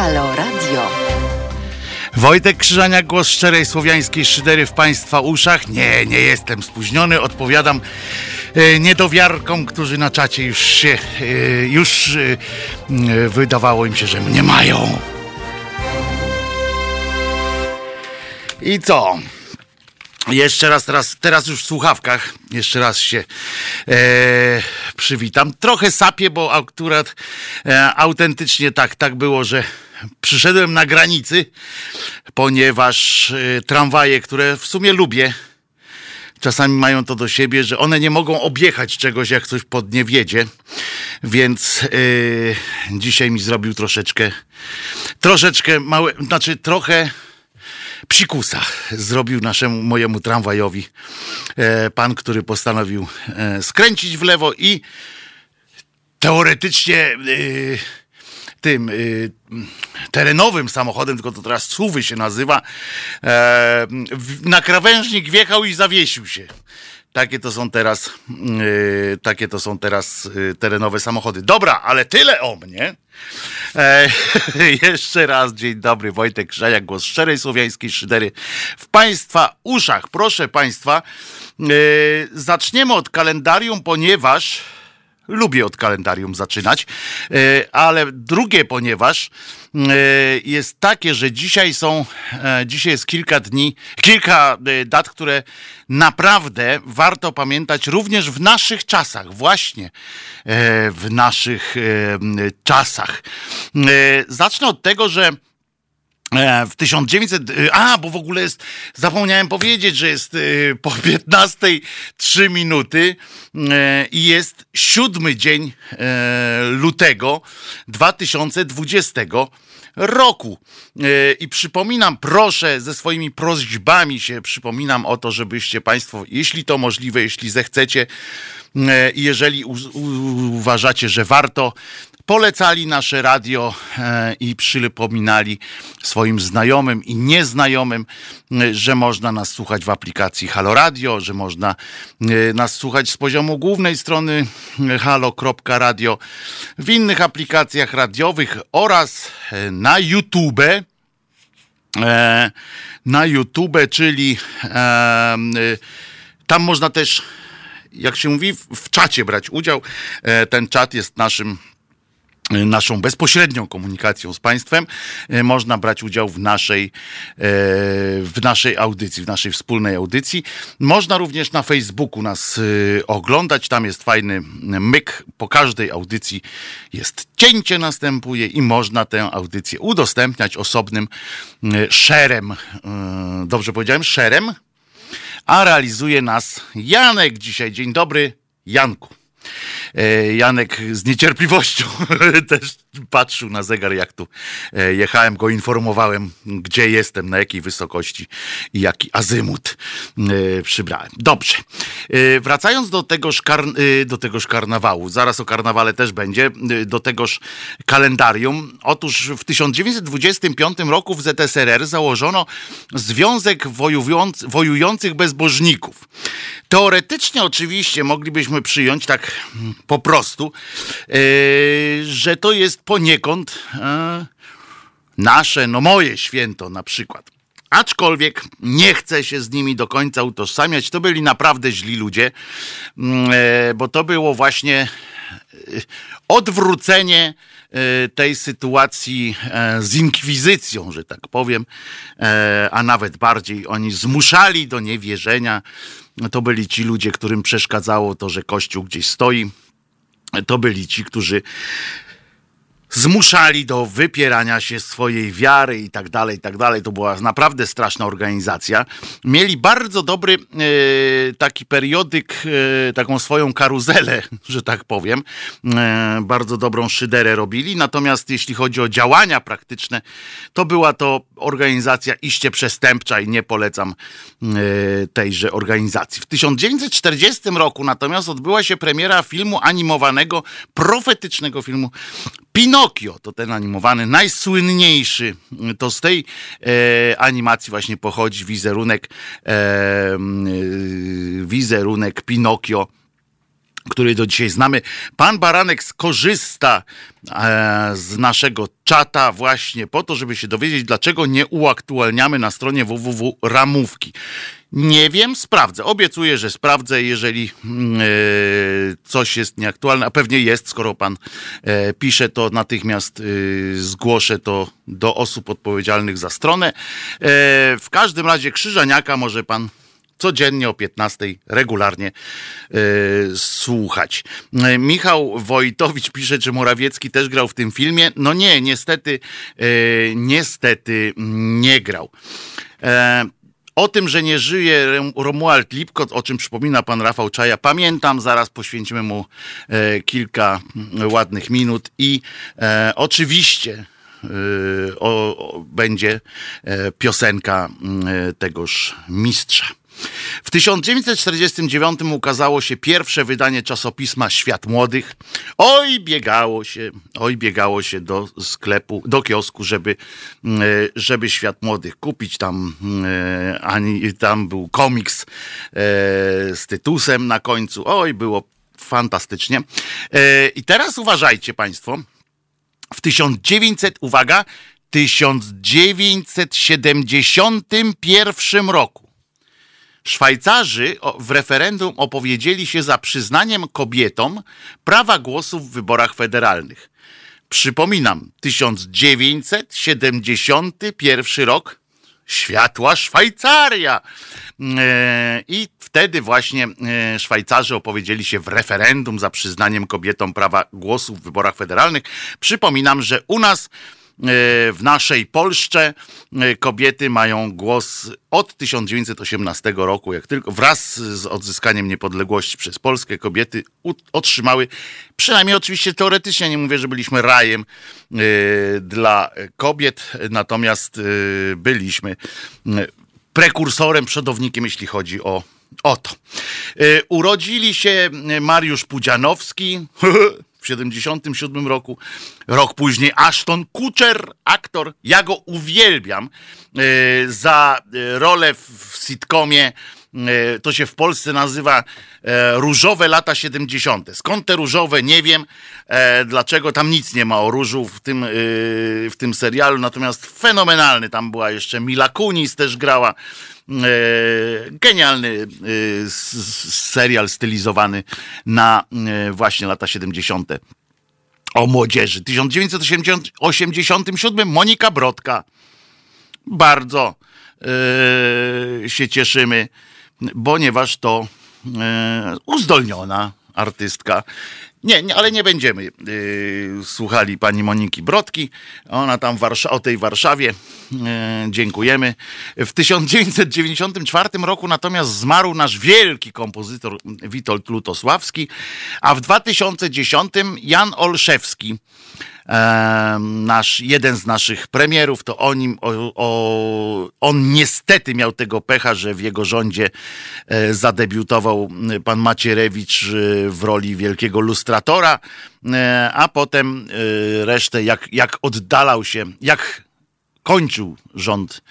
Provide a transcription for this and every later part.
Halo Radio. Wojtek Krzyżania, głos szczerej słowiańskiej szydery w Państwa uszach. Nie, nie jestem spóźniony, odpowiadam e, niedowiarkom, którzy na czacie już się, e, już e, wydawało im się, że mnie mają. I co? Jeszcze raz, teraz, teraz już w słuchawkach, jeszcze raz się e, przywitam. Trochę sapię, bo akurat e, autentycznie tak, tak było, że przyszedłem na granicy, ponieważ e, tramwaje, które w sumie lubię, czasami mają to do siebie, że one nie mogą objechać czegoś, jak coś pod nie wiedzie. Więc yy, dzisiaj mi zrobił troszeczkę, troszeczkę małe, znaczy trochę psikusa zrobił naszemu mojemu tramwajowi e, pan, który postanowił e, skręcić w lewo i teoretycznie e, tym y, terenowym samochodem, tylko to teraz suwy się nazywa, e, na krawężnik wjechał i zawiesił się. Takie to są teraz, yy, takie to są teraz yy, terenowe samochody. Dobra, ale tyle o mnie. E, jeszcze raz dzień dobry, Wojtek Krzajak, głos szczerej słowiańskiej szydery w Państwa uszach. Proszę Państwa, yy, zaczniemy od kalendarium, ponieważ lubię od kalendarium zaczynać, e, ale drugie, ponieważ e, jest takie, że dzisiaj są, e, dzisiaj jest kilka dni, kilka dat, które naprawdę warto pamiętać również w naszych czasach, właśnie w naszych czasach. Zacznę od tego, że w 1900, e, a, bo w ogóle jest, zapomniałem powiedzieć, że jest e, po 15 3 minuty i jest siódmy dzień lutego 2020 roku. I przypominam, proszę, ze swoimi prośbami się przypominam o to, żebyście Państwo, jeśli to możliwe, jeśli zechcecie, jeżeli uważacie, że warto, polecali nasze radio e, i przypominali swoim znajomym i nieznajomym, e, że można nas słuchać w aplikacji Halo Radio, że można e, nas słuchać z poziomu głównej strony halo.radio, w innych aplikacjach radiowych oraz na YouTube. Na YouTube, czyli tam można też jak się mówi, w czacie brać udział. Ten czat jest naszym naszą bezpośrednią komunikacją z państwem, e, można brać udział w naszej, e, w naszej audycji, w naszej wspólnej audycji. Można również na Facebooku nas e, oglądać, tam jest fajny myk, po każdej audycji jest cięcie następuje i można tę audycję udostępniać osobnym szerem. Dobrze powiedziałem? Szerem? A realizuje nas Janek dzisiaj. Dzień dobry, Janku. E, Janek z niecierpliwością też patrzył na zegar, jak tu e, jechałem, go informowałem, gdzie jestem, na jakiej wysokości i jaki azymut e, przybrałem. Dobrze. Wracając do tegoż, do tegoż karnawału, zaraz o karnawale też będzie, do tegoż kalendarium. Otóż w 1925 roku w ZSRR założono Związek Wojujących Bezbożników. Teoretycznie oczywiście moglibyśmy przyjąć tak po prostu, e, że to jest poniekąd e, nasze, no moje święto na przykład. Aczkolwiek nie chcę się z nimi do końca utożsamiać. To byli naprawdę źli ludzie, e, bo to było właśnie odwrócenie tej sytuacji z inkwizycją, że tak powiem, a nawet bardziej oni zmuszali do niewierzenia. To byli ci ludzie, którym przeszkadzało to, że Kościół gdzieś stoi to byli ci, którzy zmuszali do wypierania się swojej wiary i tak dalej, i tak dalej. To była naprawdę straszna organizacja. Mieli bardzo dobry e, taki periodyk, e, taką swoją karuzelę, że tak powiem. E, bardzo dobrą szyderę robili. Natomiast jeśli chodzi o działania praktyczne, to była to organizacja iście przestępcza i nie polecam e, tejże organizacji. W 1940 roku natomiast odbyła się premiera filmu animowanego, profetycznego filmu Pinokio to ten animowany, najsłynniejszy. To z tej e, animacji właśnie pochodzi wizerunek, e, wizerunek Pinokio który do dzisiaj znamy. Pan Baranek skorzysta e, z naszego czata właśnie po to, żeby się dowiedzieć, dlaczego nie uaktualniamy na stronie www ramówki. Nie wiem, sprawdzę. Obiecuję, że sprawdzę, jeżeli mm, e, coś jest nieaktualne, a pewnie jest, skoro pan e, pisze, to natychmiast e, zgłoszę to do osób odpowiedzialnych za stronę. W każdym razie Krzyżaniaka może pan codziennie o 15 regularnie słuchać. Michał Wojtowicz pisze, czy Morawiecki też grał w tym filmie. No nie, niestety, yy, niestety nie grał. O tym, że nie żyje Romuald Lipkot, o czym przypomina pan Rafał Czaja, pamiętam, zaraz poświęcimy mu e, kilka ładnych minut i e, oczywiście e, o, o, będzie piosenka tegoż mistrza. W 1949 ukazało się pierwsze wydanie czasopisma Świat Młodych. Oj, biegało się, oj, biegało się do sklepu, do kiosku, żeby, mm, e, żeby Świat Młodych kupić. Tam, e, ani, tam był komiks e, z tytusem na końcu. Oj, było fantastycznie. I teraz uważajcie Państwo. W 1900, uwaga, 1971 roku Szwajcarzy w referendum opowiedzieli się za przyznaniem kobietom prawa głosu w wyborach federalnych. Przypominam, 1971 rok, światła Szwajcaria. E, I wtedy właśnie e, Szwajcarzy opowiedzieli się w referendum za przyznaniem kobietom prawa głosu w wyborach federalnych. Przypominam, że u nas w naszej Polsce e, kobiety mają głos od 1918 roku, jak tylko wraz z odzyskaniem niepodległości przez Polskę kobiety otrzymały, przynajmniej oczywiście teoretycznie, nie mówię, że byliśmy rajem e, dla kobiet, natomiast byliśmy prekursorem, przodownikiem, jeśli chodzi o o to. Urodzili się Mariusz Pudzianowski, w 77 roku. Rok później Ashton Kutcher, aktor. Ja go uwielbiam e, za e, rolę w sitcomie e, to się w Polsce nazywa Różowe lata 70. Skąd te różowe? Nie wiem. Dlaczego tam nic nie ma o różu w tym, w tym serialu. Natomiast fenomenalny. Tam była jeszcze Mila Kunis też grała. E, genialny e, serial stylizowany na e, właśnie lata 70. o młodzieży. W 1987 Monika Brodka. Bardzo się cieszymy, ponieważ to uzdolniona artystka. Nie, nie, ale nie będziemy yy, słuchali pani Moniki Brodki. Ona tam o tej Warszawie. Yy, dziękujemy. W 1994 roku natomiast zmarł nasz wielki kompozytor Witold Lutosławski, a w 2010 Jan Olszewski nasz, jeden z naszych premierów, to o nim, o, o, on niestety miał tego pecha, że w jego rządzie e, zadebiutował pan Macierewicz e, w roli wielkiego lustratora, e, a potem resztę, jak, jak oddalał się, jak kończył rząd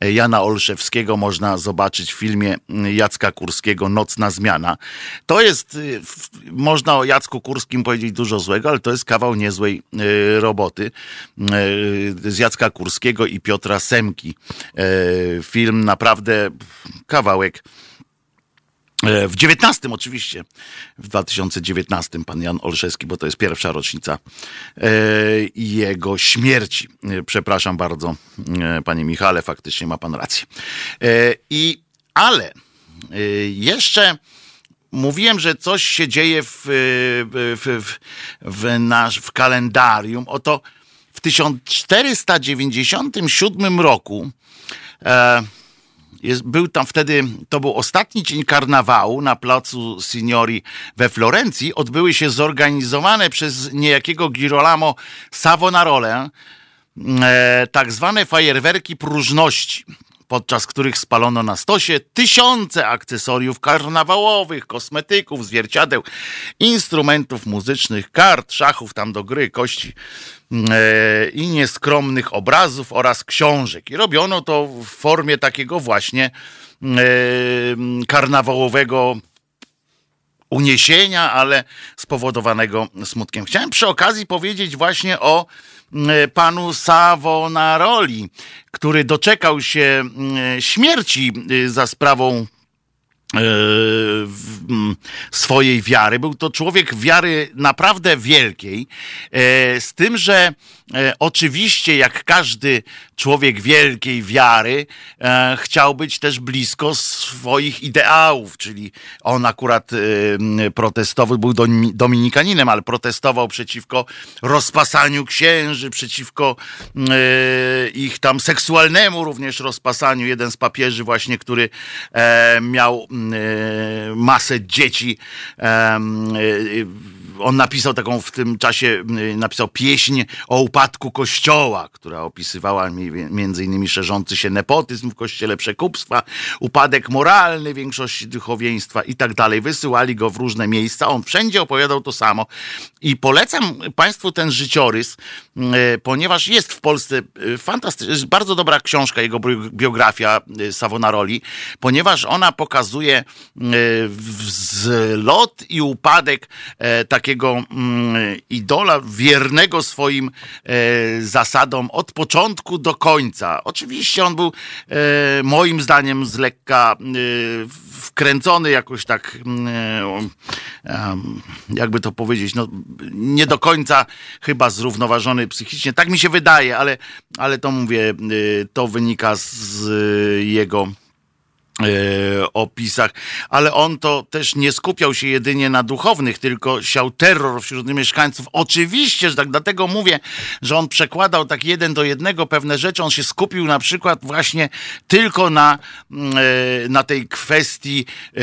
Jana Olszewskiego, można zobaczyć w filmie Jacka Kurskiego Nocna Zmiana. To jest, y, można o Jacku Kurskim powiedzieć dużo złego, ale to jest kawał niezłej y, roboty y, z Jacka Kurskiego i Piotra Semki. Film naprawdę kawałek w 19 oczywiście, w 2019 pan Jan Olszewski, bo to jest pierwsza rocznica e, jego śmierci. E, przepraszam bardzo, panie Michale, faktycznie ma pan rację. I, ale jeszcze mówiłem, że coś się dzieje w, w, w, w, nasz, w kalendarium. Oto w 1497 roku jest, był tam wtedy, to był ostatni dzień karnawału na placu Signori we Florencji. Odbyły się zorganizowane przez niejakiego Girolamo Savonarole e, tak zwane fajerwerki próżności podczas których spalono na stosie tysiące akcesoriów karnawałowych, kosmetyków, zwierciadeł, instrumentów muzycznych, kart, szachów tam do gry, kości e, i nieskromnych obrazów oraz książek. I robiono to w formie takiego właśnie e, karnawałowego uniesienia, ale spowodowanego smutkiem. Chciałem przy okazji powiedzieć właśnie o mm, panu Savonaroli, który doczekał się mm, śmierci y, za sprawą E, swojej wiary. Był to człowiek wiary naprawdę wielkiej, e, z tym, że e, oczywiście, jak każdy człowiek wielkiej wiary, chciał być też blisko swoich ideałów, czyli on akurat protestował, był dominikaninem, ale protestował przeciwko rozpasaniu księży, przeciwko ich tam seksualnemu również rozpasaniu. Jeden z papieży właśnie, który miał E, masę dzieci. E, on napisał taką w tym czasie, napisał pieśń o upadku kościoła, która opisywała między innymi szerzący się nepotyzm w kościele, przekupstwa, upadek moralny większości duchowieństwa i tak dalej. Wysyłali go w różne miejsca. On wszędzie opowiadał to samo. I polecam Państwu ten życiorys, e, ponieważ jest w Polsce fantastyczna, jest bardzo dobra książka, jego biografia Savonaroli, ponieważ ona pokazuje E, wzlot i upadek e, takiego mm, idola wiernego swoim e, zasadom od początku do końca. Oczywiście on był moim zdaniem z lekka wkręcony jakoś tak, mm, jakby to powiedzieć, no, nie do końca chyba zrównoważony psychicznie. Tak mi się wydaje, ale, ale to mówię, to wynika z jego E, opisach, ale on to też nie skupiał się jedynie na duchownych, tylko siał terror wśród mieszkańców. Oczywiście, że tak, dlatego mówię, że on przekładał tak jeden do jednego pewne rzeczy. On się skupił na przykład właśnie tylko na, mm, e, na tej kwestii e,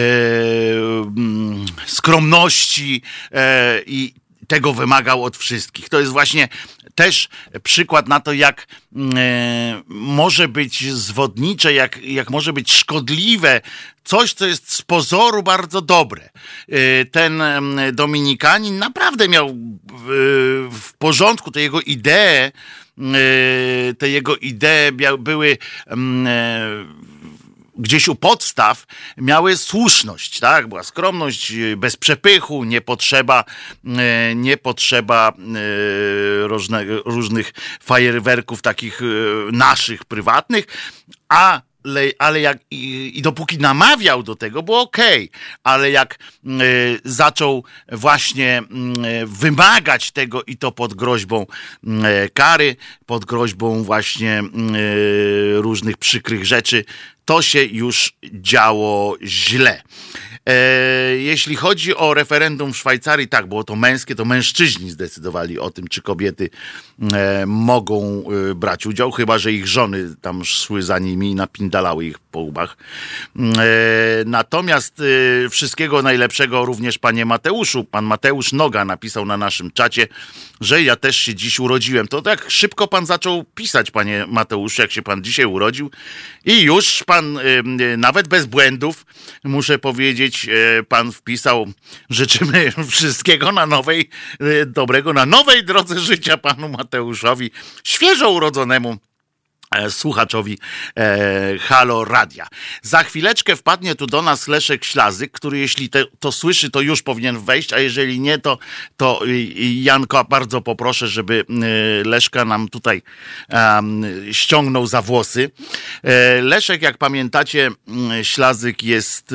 mm, skromności i tego wymagał od wszystkich. To jest właśnie też przykład na to, jak mm, e, może być zwodnicze, jak, jak może być szkodliwe coś, co jest z pozoru bardzo dobre. E, ten mm, Dominikanin naprawdę miał w porządku te jego idee, e, te jego idee były mm, gdzieś u podstaw miały słuszność, tak? Była skromność, y, bez przepychu, nie potrzeba, y, nie potrzeba y, różne, różnych fajerwerków takich naszych, prywatnych, a ale, ale jak i, i, dopóki namawiał do tego, było ok, ale jak y, zaczął właśnie y, wymagać tego i to pod groźbą y, kary, pod groźbą właśnie różnych przykrych rzeczy, to się już działo źle. E, jeśli chodzi o referendum w Szwajcarii, tak, było to męskie, to mężczyźni zdecydowali o tym, czy kobiety e, mogą e, brać udział, chyba że ich żony tam szły za nimi i napindalały ich po łbach. Natomiast wszystkiego najlepszego również panie Mateuszu. Pan Mateusz Noga napisał na naszym czacie, że ja też się dziś urodziłem. To tak szybko pan zaczął pisać, panie Mateuszu, jak się pan dzisiaj urodził i już pan nawet bez błędów, muszę powiedzieć, E, pan wpisał. Życzymy wszystkiego na nowej, dobrego, na nowej drodze życia panu Mateuszowi, świeżo urodzonemu słuchaczowi e, Halo Radia. Za chwileczkę wpadnie tu do nas Leszek Ślazyk, który jeśli te, to słyszy, to już powinien wejść, a jeżeli nie, to, to Janko bardzo poproszę, żeby e, Leszka nam tutaj um, ściągnął za włosy. E, Leszek, jak pamiętacie, Ślazyk jest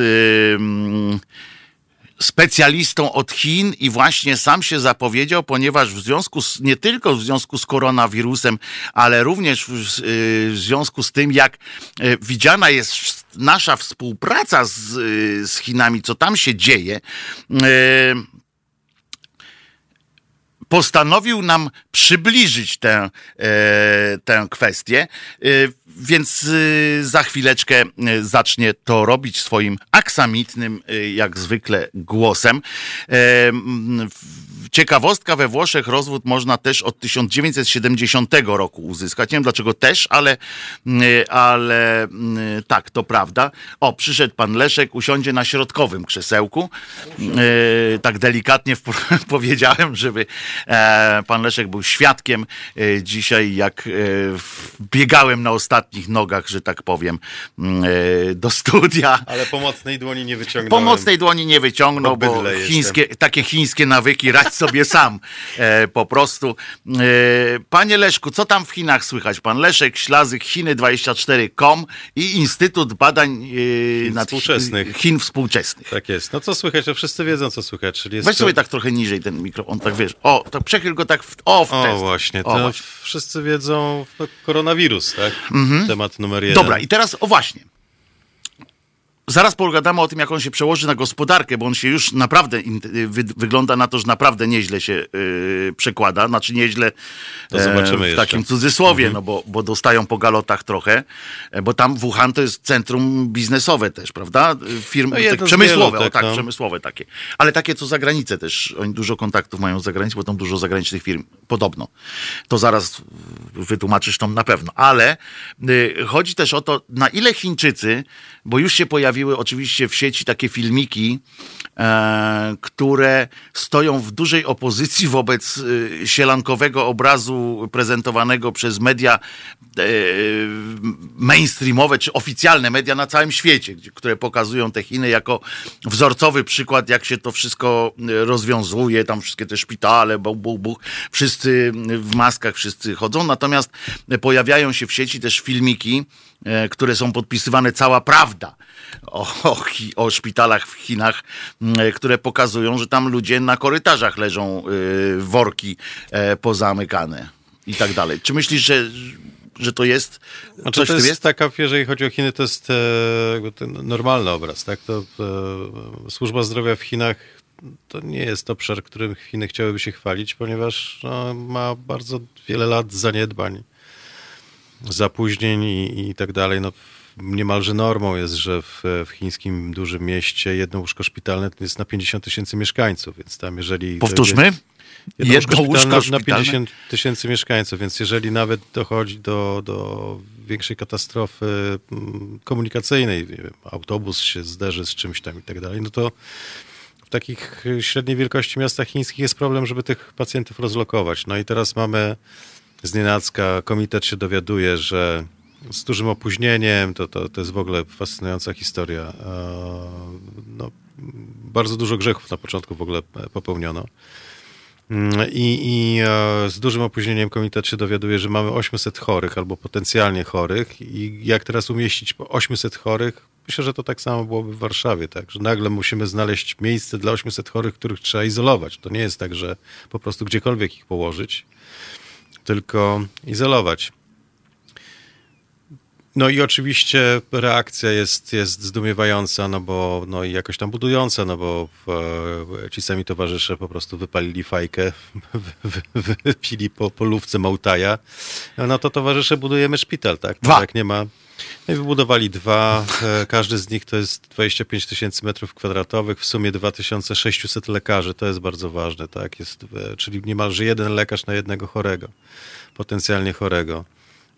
specjalistą od Chin i właśnie sam się zapowiedział, ponieważ w związku z, nie tylko w związku z koronawirusem, ale również w, y, w związku z tym, jak y, widziana jest nasza współpraca z, y, z Chinami, co tam się dzieje, postanowił nam przybliżyć tę, tę kwestię, więc za chwileczkę zacznie to robić swoim aksamitnym, jak zwykle, głosem. Ciekawostka, we Włoszech rozwód można też od 1970 roku uzyskać. Nie wiem dlaczego też, ale, ale tak, to prawda. O, przyszedł pan Leszek, usiądzie na środkowym krzesełku. Tak delikatnie powiedziałem, żeby e, pan Leszek był świadkiem e, dzisiaj, jak e, biegałem na ostatni ostatnich nogach, że tak powiem, mm, e, do studia. Ale pomocnej dłoni nie wyciągnąłem. Pomocnej dłoni nie wyciągnął, bo Obydle chińskie, takie chińskie nawyki radź sobie sam e, po prostu. E, panie Leszku, co tam w Chinach słychać? Pan Leszek, Ślazyk, Chiny24.com i Instytut Badań e, nad Współczesnych. Chin Współczesnych. Tak jest. No co słychać? No wszyscy wiedzą, co słychać. Czyli jest Weź to- sobie tak trochę niżej ten mikrofon, tak wiesz. O, to przechyl go tak w, o, w O, właśnie. O, To właśnie. wszyscy wiedzą no, koronawirus, tak? Temat numer jeden. Dobra, i teraz, o właśnie. Zaraz pogadamy o tym, jak on się przełoży na gospodarkę, bo on się już naprawdę in- wy, wygląda na to, że naprawdę nieźle się yy, przekłada. Znaczy nieźle To zobaczymy w jeszcze. takim cudzysłowie, no bo, bo dostają po galotach trochę, e, bo tam Wuhan to jest centrum biznesowe też, prawda? Firm, No tak, przemysłowe, o tak, tak, no. przemysłowe takie. Ale takie co za granicę też. Oni dużo kontaktów mają z zagranicy, bo tam dużo zagranicznych firm. Podobno. To zaraz wytłumaczysz tam na pewno. Ale y, chodzi też o to, na ile Chińczycy, bo już się pojawiły oczywiście w sieci takie filmiki, e, które stoją w dużej opozycji wobec y, sielankowego obrazu prezentowanego przez media e, mainstreamowe, czy oficjalne media na całym świecie, które pokazują te Chiny jako wzorcowy przykład, jak się to wszystko rozwiązuje, tam wszystkie te szpitale, buch, wszyscy w maskach, wszyscy chodzą, natomiast pojawiają się w sieci też filmiki, e, które są podpisywane cała prawda o, o, o szpitalach w Chinach, m, które pokazują, że tam ludzie na korytarzach leżą y, worki e, pozamykane i tak dalej. Czy myślisz, że, że to jest Znaczy, coś to jest, jest? taka, jeżeli chodzi o Chiny, to jest e, normalny obraz, tak? To e, służba zdrowia w Chinach to nie jest obszar, którym Chiny chciałyby się chwalić, ponieważ no, ma bardzo wiele lat zaniedbań, zapóźnień i, i tak dalej. No, niemalże normą jest, że w, w chińskim dużym mieście jedno łóżko szpitalne to jest na 50 tysięcy mieszkańców, więc tam jeżeli... Powtórzmy. Jedno, Jedno łóżko łóżko szpitalne na szpitalne? 50 tysięcy mieszkańców, więc jeżeli nawet dochodzi do, do większej katastrofy mm, komunikacyjnej, wiem, autobus się zderzy z czymś tam i tak dalej, no to w takich średniej wielkości miastach chińskich jest problem, żeby tych pacjentów rozlokować. No i teraz mamy z nienacka, komitet się dowiaduje, że z dużym opóźnieniem, to, to, to jest w ogóle fascynująca historia. E, No, bardzo dużo grzechów na początku w ogóle popełniono. Mm, I, I e, z dużym opóźnieniem komitet się dowiaduje, że mamy 800 chorych albo potencjalnie chorych i jak teraz umieścić po 800 chorych? Myślę, że to tak samo byłoby w Warszawie, tak? Że nagle musimy znaleźć miejsce dla 800 chorych, których trzeba izolować. To nie jest tak, że po prostu gdziekolwiek ich położyć, tylko izolować. No i oczywiście reakcja jest, jest zdumiewająca, no bo no i jakoś tam budująca, no bo e, ci sami towarzysze po prostu wypalili fajkę, wy, wy, wypili po polówce Mołtaja. No to towarzysze budujemy szpital, tak? Dwa. Jak nie ma... No i wybudowali dwa, e, każdy z nich to jest 25 tysięcy metrów kwadratowych, w sumie 2600 lekarzy, to jest bardzo ważne, tak? Jest, e, czyli niemalże jeden lekarz na jednego chorego, potencjalnie chorego.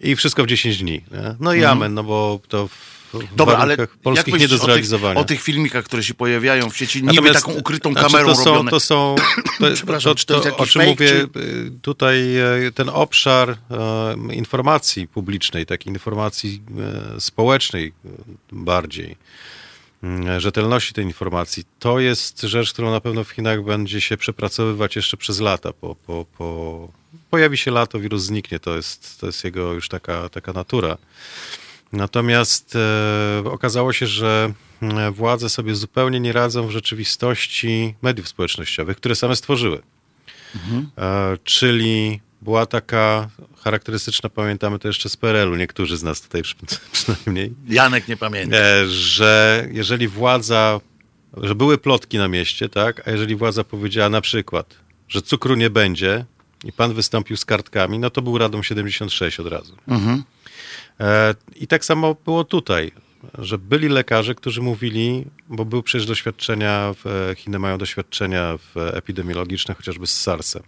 I wszystko w 10 dni. Nie? No i amen, no bo to w, Mhm. Dobra, ale warunkach jak polskich nie do o tych, zrealizowania. o tych filmikach, które się pojawiają w sieci, niby Natomiast, taką ukrytą znaczy, kamerą to są, robione. To są, to, Przepraszam, to, czy to jest jakiś o czym fake, mówię, czy- y, tutaj e, ten obszar e, informacji publicznej, takiej informacji e, społecznej bardziej, rzetelności tej informacji, to jest rzecz, którą na pewno w Chinach będzie się przepracowywać jeszcze przez lata. Po, po, po, pojawi się lato, wirus zniknie, to jest, to jest jego już taka, taka natura. Natomiast e, okazało się, że e, władze sobie zupełnie nie radzą w rzeczywistości mediów społecznościowych, które same stworzyły. E, czyli była taka charakterystyczna, pamiętamy to jeszcze z PRL-u, niektórzy z nas tutaj przy, przynajmniej, Janek nie pamięta. e, że jeżeli władza, że były plotki na mieście, tak, a jeżeli władza powiedziała na przykład, że cukru nie będzie i pan wystąpił z kartkami, no to był Radom 76 od razu. E, I tak samo było tutaj, że byli lekarze, którzy mówili, bo były przecież doświadczenia, w, Chiny mają doświadczenia w epidemiologiczne, chociażby z SARS-em,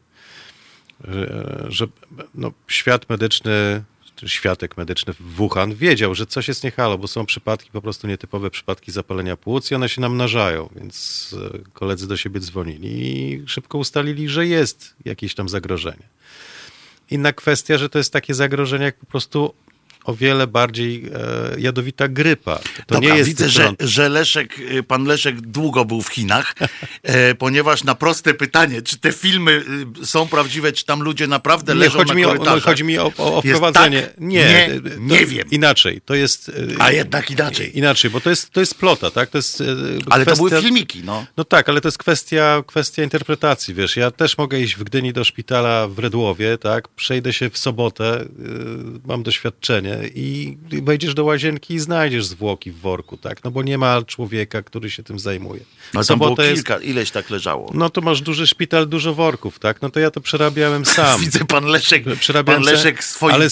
że, no, świat medyczny, światek medyczny w Wuhan wiedział, że coś jest niehalo, bo są przypadki, po prostu nietypowe przypadki zapalenia płuc i one się namnażają, więc e, koledzy do siebie dzwonili i szybko ustalili, że jest jakieś tam zagrożenie. Inna kwestia, że to jest takie zagrożenie jak po prostu o wiele bardziej e, jadowita grypa. To Dobra, nie jest widzę, że, że Leszek, y, pan Leszek długo był w Chinach, e, ponieważ na proste pytanie, czy te filmy y, są prawdziwe, czy tam ludzie naprawdę Nie, leżą chodzi na mi, o, no, chodzi mi o, o, o Jest wprowadzenie. tak? nie, Nie, to- nie wiem. Inaczej, to jest... e, A jednak inaczej. Inaczej, bo to jest, to jest plota, tak? To jest Ale to kwestia- były filmiki, no. No tak, ale to jest kwestia, kwestia interpretacji, wiesz. Ja też mogę iść w Gdyni do szpitala w Redłowie, tak? Przejdę się w sobotę, mam doświadczenie i wejdziesz do łazienki i znajdziesz zwłoki w worku, tak? No bo nie ma człowieka, który się tym zajmuje. No W tam było sobotę jest- kilka, ileś tak leżało. No to masz duży szpital, dużo worków, tak? No to ja to przerabiałem sam. Widzę pan Leszek, pan Leszek swoim ale,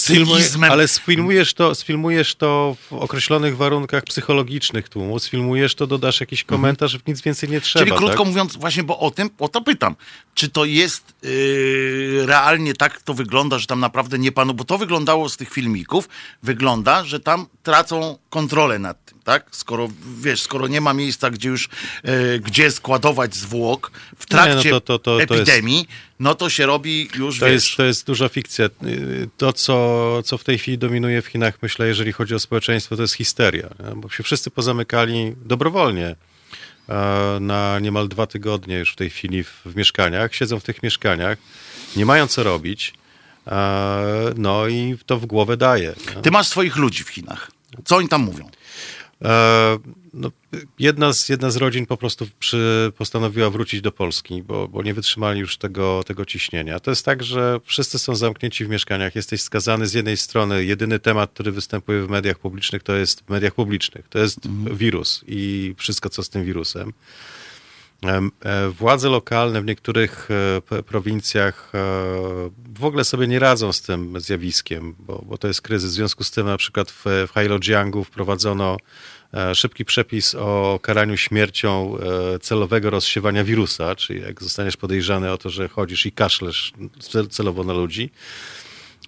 ale sfilmujesz, to, sfilmujesz to w określonych warunkach psychologicznych tłumu, sfilmujesz to, dodasz jakiś komentarz, nic więcej nie trzeba. Czyli krótko tak? mówiąc, właśnie bo o tym, o to pytam. Czy to jest yy, realnie tak to wygląda, że tam naprawdę nie panu, bo to wyglądało z tych filmików, wygląda, że tam tracą kontrolę nad tym, tak? Skoro, wiesz, skoro nie ma miejsca, gdzie już, yy, gdzie składować zwłok w trakcie no to- to- to- to jest- epidemii, no to się robi już, To wiesz... jest, to jest duża fikcja. To, co, co w tej chwili dominuje w Chinach, myślę, jeżeli chodzi o społeczeństwo, to jest histeria. nie? Bo się wszyscy pozamykali dobrowolnie e, na niemal dwa tygodnie już w tej chwili w, w mieszkaniach. Siedzą w tych mieszkaniach, nie mają co robić. E, No i to w głowę daje. Ty masz swoich ludzi w Chinach. Co oni tam mówią? E, No, jedna, z, jedna z rodzin po prostu przy, postanowiła wrócić do Polski, bo, bo nie wytrzymali już tego, tego ciśnienia. To jest tak, że wszyscy są zamknięci w mieszkaniach. Jesteś skazany z jednej strony. Jedyny temat, który występuje w mediach publicznych, to jest w mediach publicznych. To jest wirus i wszystko, co z tym wirusem. E, Władze lokalne w niektórych e, prowincjach e, w ogóle sobie nie radzą z tym zjawiskiem, bo, bo to jest kryzys. W związku z tym na przykład w, w Heilongjiangu wprowadzono szybki przepis o karaniu śmiercią celowego rozsiewania wirusa, czyli jak zostaniesz podejrzany o to, że chodzisz i kaszlesz cel- celowo na ludzi,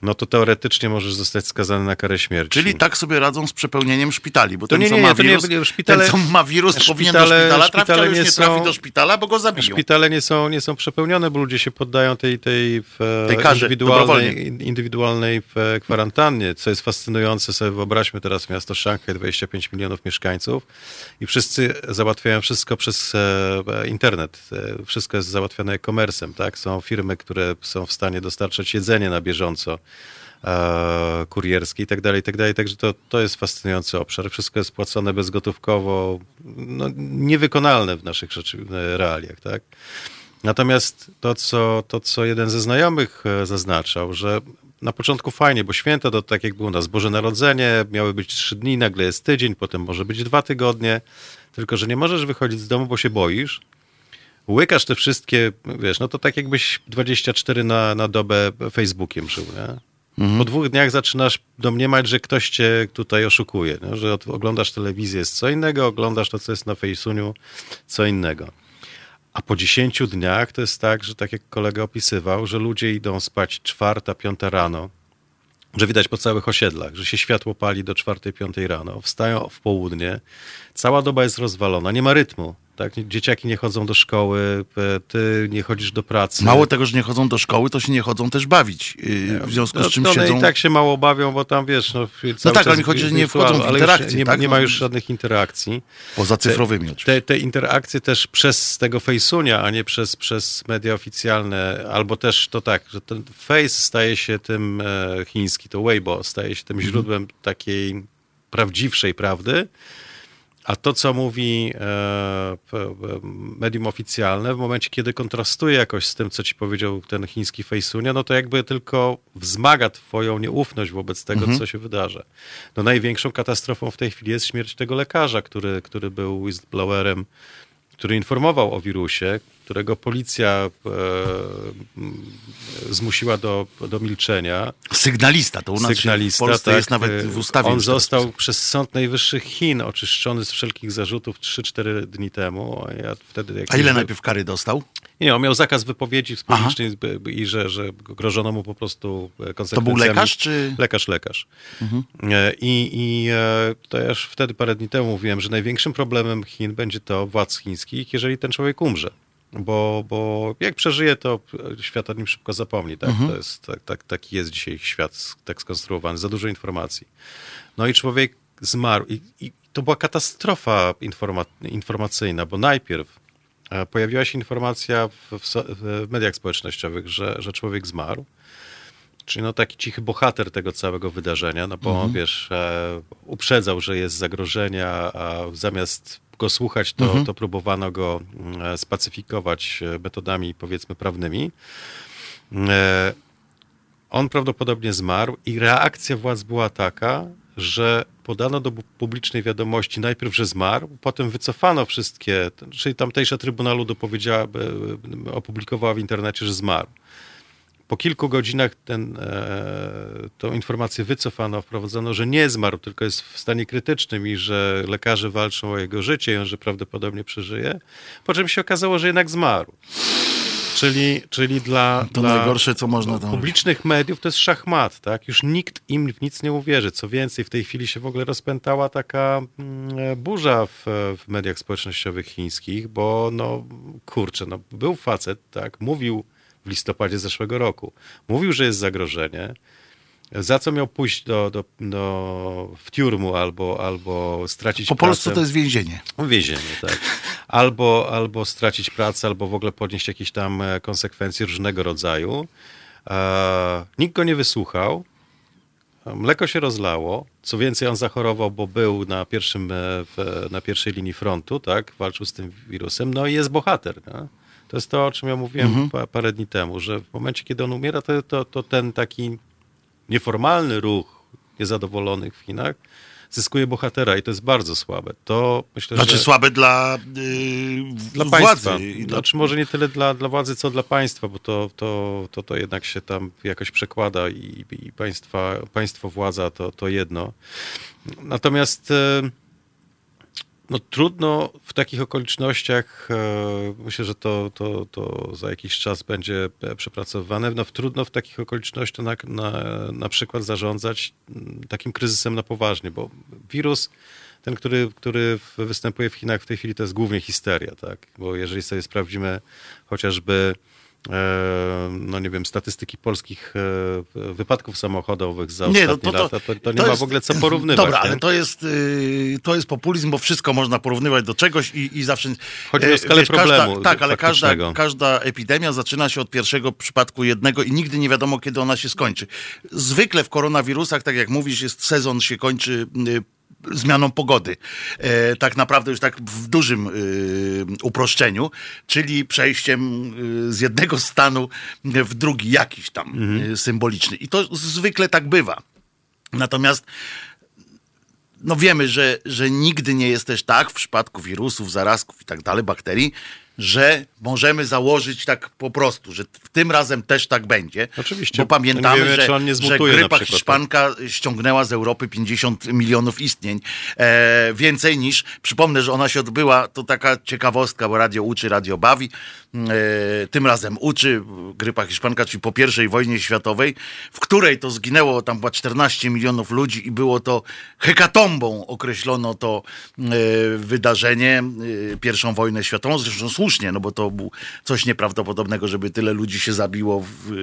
no to teoretycznie możesz zostać skazany na karę śmierci. Czyli tak sobie radzą z przepełnieniem szpitali, bo To ten, nie, co nie, ma nie, to nie- wirus, nie, szpitale- ten, co ma wirus powinien do szpitale- szpitala trafić, szpitale ale już nie nie trafi są- do szpitala, bo go zabiją. Szpitale nie są, nie są przepełnione, bo ludzie się poddają tej, tej, w, Tej karze, indywidualnej, indywidualnej w kwarantannie, co jest fascynujące. Sobie wyobraźmy teraz miasto Szanghaj, 25 milionów mieszkańców i wszyscy załatwiają wszystko przez e, internet. E, Wszystko jest załatwiane e-commerce'em, tak? Są firmy, które są w stanie dostarczać jedzenie na bieżąco e, kurierskie i tak dalej, i tak dalej. Także to, to jest fascynujący obszar. Wszystko jest płacone bezgotówkowo, no, niewykonalne w naszych rzeczy, e, realiach, tak? Natomiast to co, to, co jeden ze znajomych e, zaznaczał, że na początku fajnie, bo święta to tak jak było u nas Boże Narodzenie, miały być trzy dni, nagle jest tydzień, potem może być dwa tygodnie, tylko że nie możesz wychodzić z domu, bo się boisz. Łykasz te wszystkie, wiesz, no to tak jakbyś 24 na, na dobę Facebookiem żył, nie? Po dwóch dniach zaczynasz domniemać, że ktoś cię tutaj oszukuje, nie? że oglądasz telewizję jest co innego, oglądasz to, co jest na Fejsuniu, co innego. A po 10 dniach to jest tak, że tak jak kolega opisywał, że ludzie idą spać czwarta, piąta rano, że widać po całych osiedlach, że się światło pali do czwartej, piątej rano, wstają w południe, cała doba jest rozwalona, nie ma rytmu. Tak? Dzieciaki nie chodzą do szkoły, p- ty nie chodzisz do pracy. Mało tego, że nie chodzą do szkoły, to się nie chodzą też bawić. Yy, W związku no, z czym one siedzą... i tak się mało bawią, bo tam wiesz, no, cały tak, ale mi chodzi, że nie wchodzą w interakcje, nie, tak? nie ma No. już żadnych interakcji. Poza cyfrowymi oczywiście. Te, te interakcje też przez tego Face'unia, a nie przez, przez media oficjalne, albo też to tak, że ten Face staje się tym e, chiński, to Weibo staje się tym Mhm. źródłem takiej prawdziwszej prawdy, a to, co mówi e, p- medium oficjalne, w momencie, kiedy kontrastuje jakoś z tym, co ci powiedział ten chiński Fejsunia, no to jakby tylko wzmaga twoją nieufność wobec tego, Mhm. co się wydarza. No największą katastrofą w tej chwili jest śmierć tego lekarza, który, który był whistleblowerem, który informował o wirusie, którego policja e, zmusiła do, do milczenia. Sygnalista, to u nas Sygnalista, w Polsce tak, jest nawet e, w ustawie. On teraz. został przez Sąd Najwyższy Chin oczyszczony z wszelkich zarzutów 3-4 dni temu. A, ja wtedy A ile najpierw kary dostał? Nie, on miał zakaz wypowiedzi publicznej i że, że grożono mu po prostu e, To konsekwencjami. był lekarz, czy... Lekarz, lekarz. E, I, i to ja już wtedy parę dni temu mówiłem, że największym problemem Chin będzie to władz chińskich, jeżeli ten człowiek umrze. Bo, bo jak przeżyje, to świat o nim szybko zapomni. Tak? To jest, tak, tak, taki jest dzisiaj świat tak skonstruowany, za dużo informacji. No i człowiek zmarł i, i to była katastrofa informa informacyjna, bo najpierw e, pojawiła się informacja w, w, w mediach społecznościowych, że, że człowiek zmarł. Czyli no taki cichy bohater tego całego wydarzenia, no bo Mhm. on, wiesz, e, uprzedzał, że jest zagrożenie, a zamiast go słuchać, to, Mhm. to próbowano go mm, spacyfikować e, metodami, powiedzmy, prawnymi. E, on prawdopodobnie zmarł i reakcja władz była taka, że podano do publicznej wiadomości najpierw, że zmarł, potem wycofano wszystkie, czyli tamtejsza Trybunału dopowiedziała, e, opublikowała w internecie, że zmarł. Po kilku godzinach ten, e, tą informację wycofano, wprowadzono, że nie zmarł, tylko jest w stanie krytycznym i że lekarze walczą o jego życie i on, że prawdopodobnie przeżyje. Po czym się okazało, że jednak zmarł. Czyli, czyli dla, To dla najgorsze, co można tam publicznych mediów to jest szachmat, tak? Już nikt im w nic nie uwierzy. Co więcej, w tej chwili się w ogóle rozpętała taka mm, burza w, w mediach społecznościowych chińskich, bo no kurczę, no, był facet, tak? Mówił w listopadzie zeszłego roku. Mówił, że jest zagrożenie. Za co miał pójść do, do, do, w tiurmu albo, albo stracić Po pracę? polsku to jest więzienie. Więzienie, tak. Albo, albo stracić pracę, albo w ogóle podnieść jakieś tam e, konsekwencje różnego rodzaju. E, nikt go nie wysłuchał. Mleko się rozlało. Co więcej, on zachorował, bo był na, pierwszym, e, w, na pierwszej linii frontu, tak? Walczył z tym wirusem. No i jest bohater. Nie? To jest to, o czym ja mówiłem pa, parę dni temu, że w momencie, kiedy on umiera, to, to, to ten taki nieformalny ruch niezadowolonych w Chinach zyskuje bohatera i to jest bardzo słabe. To myślę, Znaczy że słabe dla, yy, dla władzy. państwa. i dla- Znaczy może nie tyle dla, dla władzy, co dla państwa, bo to, to, to, to jednak się tam jakoś przekłada i, i państwa, państwo, władza to, to jedno. Natomiast e, no, trudno w takich okolicznościach, e, myślę, że to, to, to za jakiś czas będzie e, przepracowywane, no, trudno w takich okolicznościach na, na, na przykład zarządzać mm, takim kryzysem na poważnie, bo wirus, ten, który, który występuje w Chinach w tej chwili, to jest głównie histeria, tak? Bo jeżeli sobie sprawdzimy chociażby no nie wiem, statystyki polskich e, wypadków samochodowych za Nie, ostatnie no to- to- lata, to, to nie to ma jest- w ogóle co porównywać. Dobra, nie? ale to jest, yy, to jest populizm, bo wszystko można porównywać do czegoś i, i zawsze... Chodzi o e, skalę problemu Każda, tak, ale każda, każda epidemia zaczyna się od pierwszego przypadku jednego i nigdy nie wiadomo, kiedy ona się skończy. Zwykle w koronawirusach, tak jak mówisz, jest sezon się kończy... Zmianą pogody. E, tak naprawdę już tak w dużym y, uproszczeniu, czyli przejściem y, z jednego stanu w drugi, jakiś tam y, symboliczny. I to zwykle tak bywa. Natomiast no wiemy, że, że nigdy nie jest też tak w przypadku wirusów, zarazków i tak dalej, bakterii, że możemy założyć tak po prostu, że w tym razem też tak będzie. Oczywiście. Bo pamiętamy, wiemy, że, czy on nie że grypa tak? hiszpanka ściągnęła z Europy 50 milionów istnień. E, więcej niż, przypomnę, że ona się odbyła, to taka ciekawostka, bo radio uczy, radio bawi. E, tym razem uczy grypa hiszpanka, czyli po pierwszej wojnie światowej, w której to zginęło tam chyba 14 milionów ludzi i było to hekatombą określono to e, wydarzenie, e, pierwszą wojnę światową, zresztą słusznie, no bo to było coś nieprawdopodobnego, żeby tyle ludzi się zabiło w, e,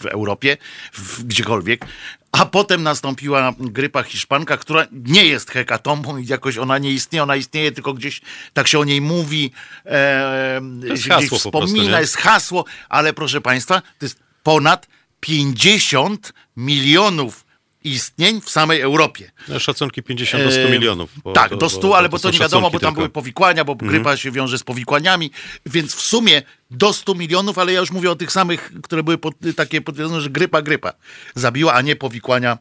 w Europie, w, gdziekolwiek. A potem nastąpiła grypa hiszpanka, która nie jest hekatombą i jakoś ona nie istnieje, ona istnieje tylko gdzieś, tak się o niej mówi, e, jest hasło prostu, wspomina, nie? jest hasło, ale proszę Państwa, to jest ponad 50 milionów istnień w samej Europie. No, szacunki 50 do 100 milionów. bo tak, to- do bo- 100, bo ale bo to są nie wiadomo, bo tam tylko. były powikłania, bo grypa się wiąże z powikłaniami, więc w sumie do 100 milionów, ale ja już mówię o tych samych, które były pod, takie potwierdzone, że grypa, grypa zabiła, a nie powikłania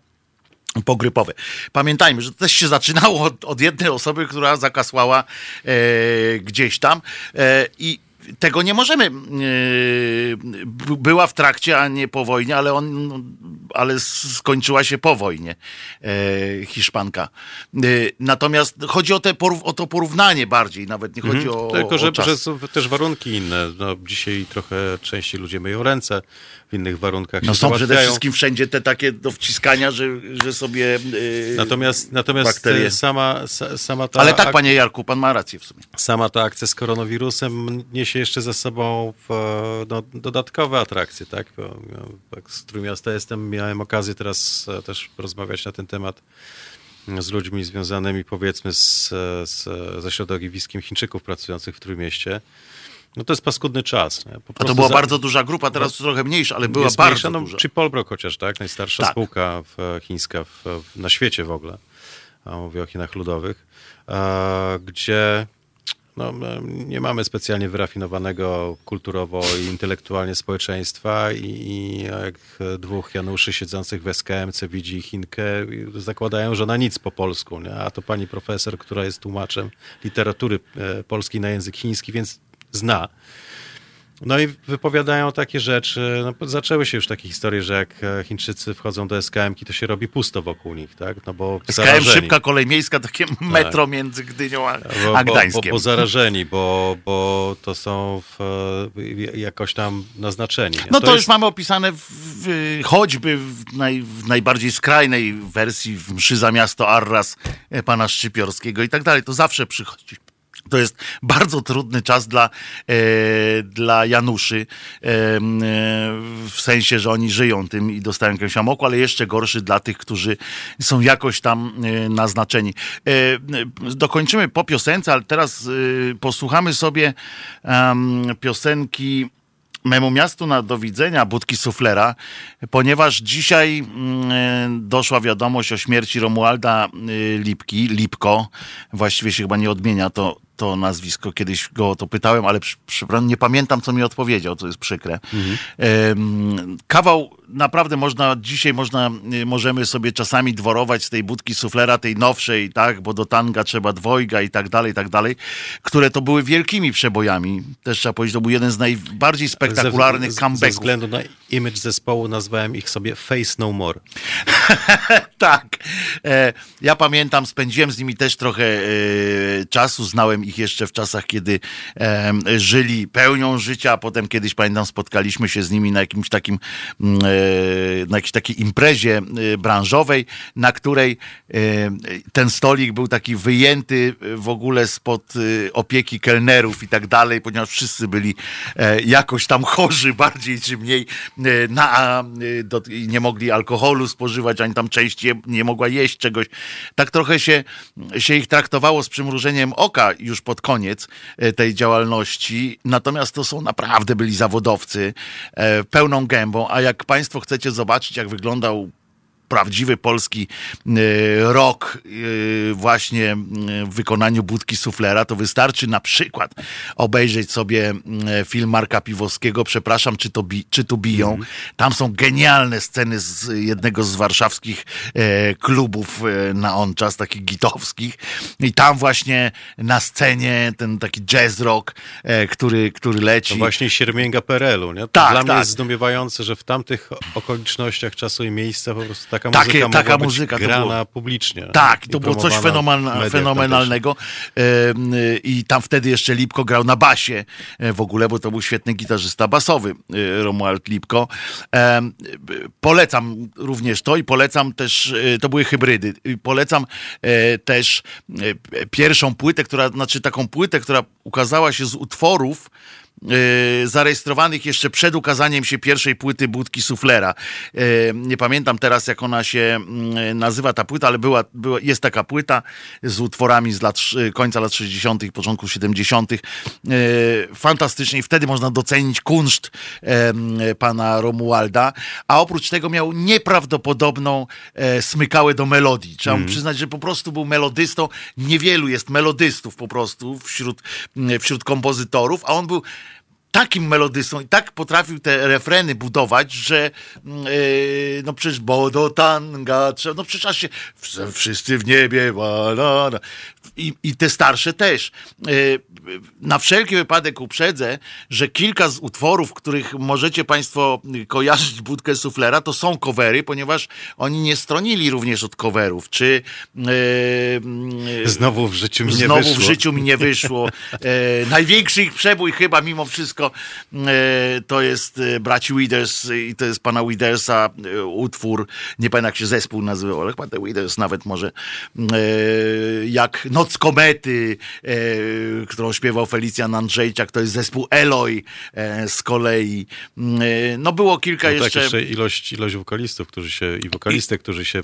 pogrypowe. Pamiętajmy, że to też się zaczynało od, od jednej osoby, która zakasłała e, gdzieś tam e, i tego nie możemy. e, była w trakcie, a nie po wojnie, ale on, ale skończyła się po wojnie e, Hiszpanka. E, natomiast chodzi o, te, o to porównanie bardziej, nawet nie chodzi o, Mhm. Tylko, o że, czas. że są też warunki inne. No, dzisiaj trochę częściej ludzie myją ręce, w innych warunkach No są przede wszystkim wszędzie te takie do wciskania, że, że sobie yy, Natomiast, natomiast bakterie. e, sama, sa- sama ta Ale tak, ak- panie Jarku, pan ma rację w sumie. sama ta akcja z koronawirusem niesie jeszcze ze sobą e, no, dodatkowe atrakcje, tak? Bo, no, tak z Trójmiasta jestem, miałem okazję teraz e, też rozmawiać na ten temat z ludźmi związanymi powiedzmy z, e, z, ze środowiskiem Chińczyków pracujących w Trójmieście. No to jest paskudny czas. A to była za- bardzo duża grupa, teraz trochę mniejsza, ale była bardzo mniejsza, no, duża. Czy Polbrook chociaż, tak? Najstarsza Tak. spółka w, chińska w, na świecie w ogóle. A mówię o Chinach Ludowych. E, gdzie no, e, nie mamy specjalnie wyrafinowanego kulturowo i intelektualnie społeczeństwa i, i jak dwóch Januszy siedzących w SKMC widzi Chinkę, zakładają, że na nic po polsku, nie? a to pani profesor, która jest tłumaczem literatury e, polskiej na język chiński, więc zna. No i wypowiadają takie rzeczy. No, zaczęły się już takie historie, że jak e, Chińczycy wchodzą do SKM-ki, to się robi pusto wokół nich, tak? No bo SKM zarażeni. szybka kolej miejska, takie metro między Gdynią a, Bo, a bo, bo, Gdańskiem. bo zarażeni, bo, bo to są w, e, jakoś tam naznaczeni. No to, już jest- mamy opisane w, w, choćby w, naj, w najbardziej skrajnej wersji w mszy za miasto Arras e, pana Szczypiorskiego i tak dalej. To zawsze przychodzi. To jest bardzo trudny czas dla, e, dla Januszy, e, e, w sensie, że oni żyją tym i dostają jakiegoś amoku, ale jeszcze gorszy dla tych, którzy są jakoś tam e, naznaczeni. E, dokończymy po piosence, ale teraz e, posłuchamy sobie piosenki memu miastu na do widzenia budki suflera, ponieważ dzisiaj doszła wiadomość o śmierci Romualda Lipki, Lipko, właściwie się chyba nie odmienia to, to nazwisko, kiedyś go o to pytałem, ale przy, przy, nie pamiętam, co mi odpowiedział, co jest przykre. Em, Kawał naprawdę można, dzisiaj można, y, możemy sobie czasami dworować z tej budki suflera, tej nowszej, tak, bo do tanga trzeba dwojga i tak dalej, i tak dalej, które to były wielkimi przebojami. Też trzeba powiedzieć, to był jeden z najbardziej spektakularnych ze, ze comebacków. względu na image zespołu nazwałem ich sobie Face No More. tak. E, ja pamiętam, spędziłem z nimi też trochę e, czasu. Znałem ich jeszcze w czasach, kiedy e, żyli pełnią życia, a potem kiedyś pamiętam, spotkaliśmy się z nimi na jakimś takim, mm, e, na jakiejś takiej imprezie e, branżowej, na której e, ten stolik był taki wyjęty w ogóle spod e, opieki kelnerów i tak dalej, ponieważ wszyscy byli e, jakoś tam chorzy bardziej czy mniej e, na, e, do, nie mogli alkoholu spożywać, ani tam część je, nie mogła jeść czegoś. Tak trochę się, się ich traktowało z przymrużeniem oka już pod koniec e, tej działalności. Natomiast to są naprawdę byli zawodowcy e, pełną gębą. A jak Państwo chcecie zobaczyć, jak wyglądał prawdziwy polski e, rock e, właśnie w wykonaniu budki suflera, to wystarczy na przykład obejrzeć sobie film Marka Piwowskiego, przepraszam, czy, to bi, czy tu biją. Tam są genialne sceny z jednego z warszawskich e, klubów na on czas, takich gitowskich. I tam właśnie na scenie ten taki jazz rock, który, który leci. To właśnie siermięga PRL-u. Nie? To Tak, Dla mnie tak. jest zdumiewające, że w tamtych okolicznościach czasu i miejsca po prostu taka Takie- muzyka taka muzyka to grana było- publicznie. Tak, to było coś fenomenal, fenomenalnego. I tam wtedy jeszcze Lipko grał na basie e, w ogóle, bo to był świetny gitarzysta basowy, y, Romuald Lipko. Polecam również to i polecam też, y, to były hybrydy. Polecam e, też e, pierwszą płytę, która, znaczy taką płytę, która ukazała się z utworów, e, zarejestrowanych jeszcze przed ukazaniem się pierwszej płyty Budki Suflera. E, Nie pamiętam teraz, jak ona się mm, nazywa ta płyta, ale była, była, jest taka płyta z utworami z lat, końca lat 60., początku 70. E, Fantastycznie i wtedy można docenić kunszt pana Romualda, a oprócz tego miał nieprawdopodobną e, smykałę do melodii. Trzeba mu przyznać, że po prostu był melodystą. Niewielu jest melodystów po prostu wśród, wśród kompozytorów, a on był takim melodystą i tak potrafił te refreny budować, że yy, no przecież bo do tanga no przecież aż się wszyscy w niebie, la, la, i, i te starsze też. Y, na wszelki wypadek uprzedzę, że kilka z utworów, których możecie Państwo kojarzyć budkę suflera, to są covery, ponieważ oni nie stronili również od coverów. Czy yy, znowu w życiu mi nie znowu wyszło. w życiu mi nie wyszło. E, największy ich przebój chyba mimo wszystko e, to jest braci Withers i to jest pana Withersa e, utwór, nie pamiętam jak się zespół nazywał, ale chyba te Withers nawet może jak Noc Komety, którą śpiewał Felicjan Andrzejczak, to jest zespół Eloy z kolei. No było kilka no jeszcze... Tak, jeszcze ilość, ilość wokalistów, którzy się, i wokalistek, I... którzy się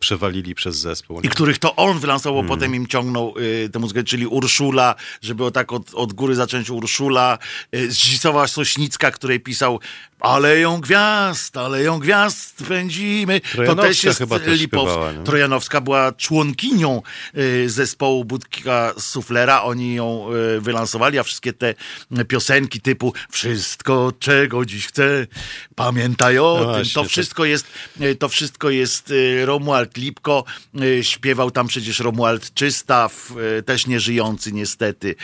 przewalili przez zespół. I których to on wylansował, hmm. potem im ciągnął tę muzykę, czyli Urszula, żeby o tak od, od góry zacząć Urszula, Zdzisława Sośnicka, której pisał Aleją Gwiazd, Aleją Gwiazd pędzimy. To też jest chyba też Lipow. Śpiewała, Trojanowska była członkinią zespołu Budka Suflera. Oni ją wylansowali, a wszystkie te piosenki typu Wszystko, czego dziś chcę, pamiętaj o no tym. Właśnie, to wszystko jest, to wszystko jest Romuald Lipko. Śpiewał tam przecież Romuald Czystaw, też nieżyjący niestety.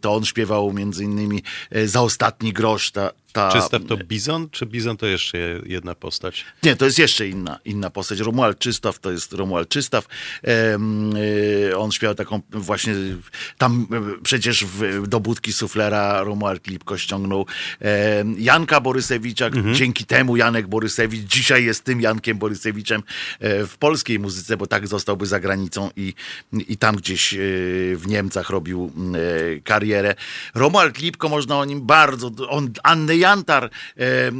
To on śpiewał między innymi Za ostatni grosz, ta, ta... Czystaw to Bizon, czy Bizon to jeszcze jedna postać? Nie, to jest jeszcze inna, inna postać. Romuald Czystaw to jest Romuald Czystaw. E, on śpiewał taką właśnie, tam e, przecież w, do budki suflera Romuald Lipko ściągnął Janka Borysewicza. Mhm. Dzięki temu Janek Borysewicz dzisiaj jest tym Jankiem Borysewiczem e, w polskiej muzyce, bo tak zostałby za granicą i, i tam gdzieś e, w Niemcach robił karierę. Romuald Lipko, można o nim bardzo, on Annę Jantar, e, e,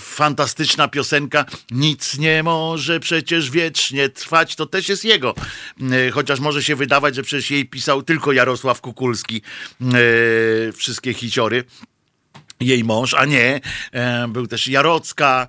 fantastyczna piosenka, nic nie może przecież wiecznie trwać, to też jest jego. E, chociaż może się wydawać, że przecież jej pisał tylko Jarosław Kukulski wszystkie hiciory jej mąż, a nie, e, był też Jarocka,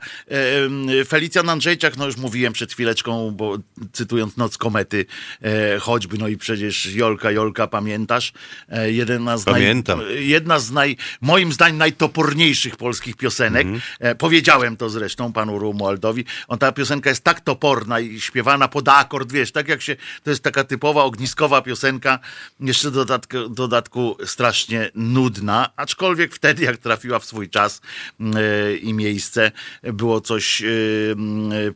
e, Felicjan Andrzejczak, no już mówiłem przed chwileczką, bo cytując Noc Komety, e, choćby, no i przecież Jolka, Jolka, pamiętasz? E, jedna z Pamiętam. Naj, jedna z naj, moim zdaniem najtoporniejszych polskich piosenek. -hmm. powiedziałem to zresztą panu Romualdowi. On, ta piosenka jest tak toporna i śpiewana pod akord, wiesz, tak jak się, to jest taka typowa ogniskowa piosenka, jeszcze dodatku, dodatku strasznie nudna, aczkolwiek wtedy, jak trafił trafiła w swój czas e, i miejsce. Było coś e,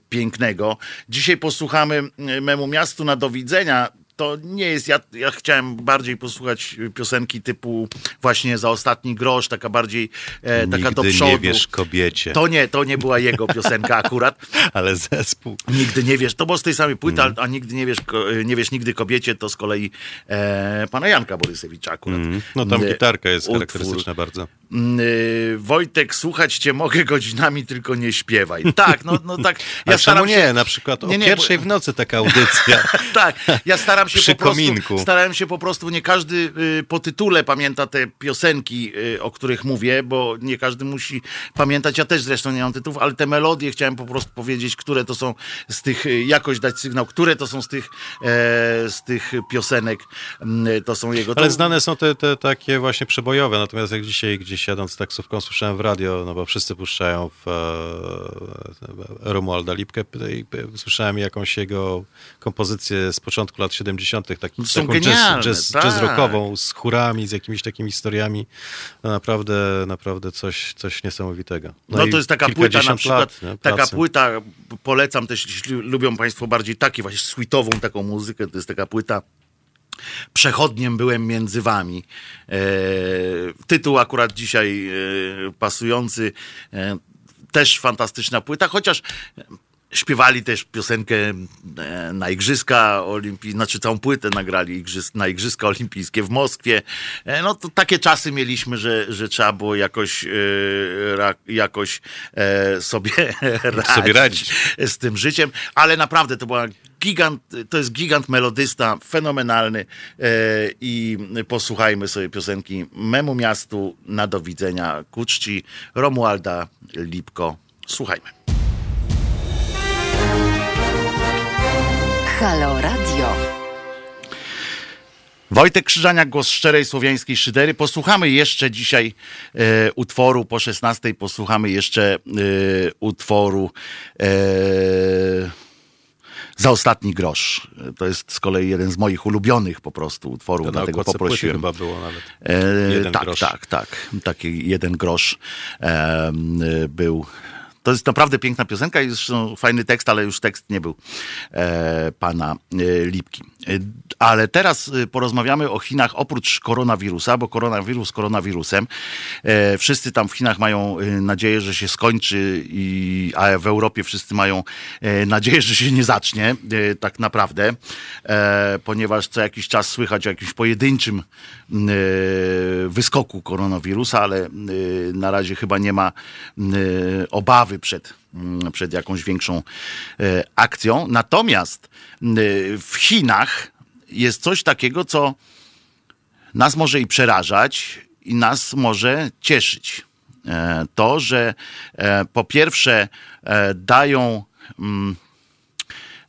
pięknego. Dzisiaj posłuchamy memu miastu na do widzenia to nie jest, ja, ja chciałem bardziej posłuchać piosenki typu właśnie za ostatni grosz, taka bardziej e, taka Nigdy do przodu. nie wiesz kobiecie. To nie, to nie była jego piosenka akurat. Ale zespół. Nigdy nie wiesz, to było z tej samej płyty, mm. a nigdy nie wiesz, nie wiesz nigdy kobiecie, to z kolei e, pana Janka Borysewicza akurat. Mm. No tam gitarka jest utwór. charakterystyczna bardzo. Mm, y, Wojtek, słuchać cię mogę godzinami, tylko nie śpiewaj. Tak, no, no tak. Ja staram się... nie, na przykład nie, nie, o pierwszej bo... w nocy taka audycja. tak, ja staram się Przy po prostu, kominku. starałem się po prostu, nie każdy y, po tytule pamięta te piosenki, y, o których mówię, bo nie każdy musi pamiętać, ja też zresztą nie mam tytułów, ale te melodie chciałem po prostu powiedzieć, które to są z tych, jakoś dać sygnał, które to są z tych, e, z tych piosenek, mm, to są jego... Ale znane są te, te takie właśnie przebojowe, natomiast jak dzisiaj gdzieś jadąc taksówką słyszałem w radio, no bo wszyscy puszczają w e, Romualda Lipkę i słyszałem jakąś jego kompozycję z początku lat 70., taki, taką jazz, jazz, tak. jazz rockową z chórami, z jakimiś takimi historiami. No naprawdę, naprawdę coś, coś niesamowitego. No, no to jest taka płyta na przykład, lat, taka płyta, polecam też, jeśli lubią Państwo bardziej takie właśnie sweetową taką muzykę, to jest taka płyta Przechodniem byłem między wami. E, tytuł akurat dzisiaj e, pasujący. E, też fantastyczna płyta, chociaż śpiewali też piosenkę e, na Igrzyska Olimpijskie, znaczy całą płytę nagrali na Igrzyska Olimpijskie w Moskwie. E, no to takie czasy mieliśmy, że, że trzeba było jakoś, e, jakoś sobie, radzić sobie radzić z tym życiem, ale naprawdę to była gigant, to jest gigant melodysta, fenomenalny i posłuchajmy sobie piosenki Memu Miastu na do widzenia ku czci Romualda Lipko. Słuchajmy. Halo Radio. Wojtek Krzyżania, głos szczerej słowiańskiej szydery. Posłuchamy jeszcze dzisiaj e, utworu, po 16 posłuchamy jeszcze e, utworu e, Za ostatni grosz. To jest z kolei jeden z moich ulubionych po prostu utworów, To dlatego poprosiłem. chyba było nawet. E, tak, grosz. tak, tak. Taki jeden grosz e, był. To jest naprawdę piękna piosenka i zresztą fajny tekst, ale już tekst nie był e, pana e, Lipki. E, ale teraz e, porozmawiamy o Chinach oprócz koronawirusa, bo koronawirus koronawirusem. E, wszyscy tam w Chinach mają e, nadzieję, że się skończy, i, a w Europie wszyscy mają nadzieję, że się nie zacznie tak naprawdę, ponieważ co jakiś czas słychać o jakimś pojedynczym wyskoku koronawirusa, ale na razie chyba nie ma e, obawy przed, m, przed jakąś większą e, akcją. Natomiast m, w Chinach jest coś takiego, co nas może i przerażać, i nas może cieszyć. E, To, że e, po pierwsze e, dają, mm,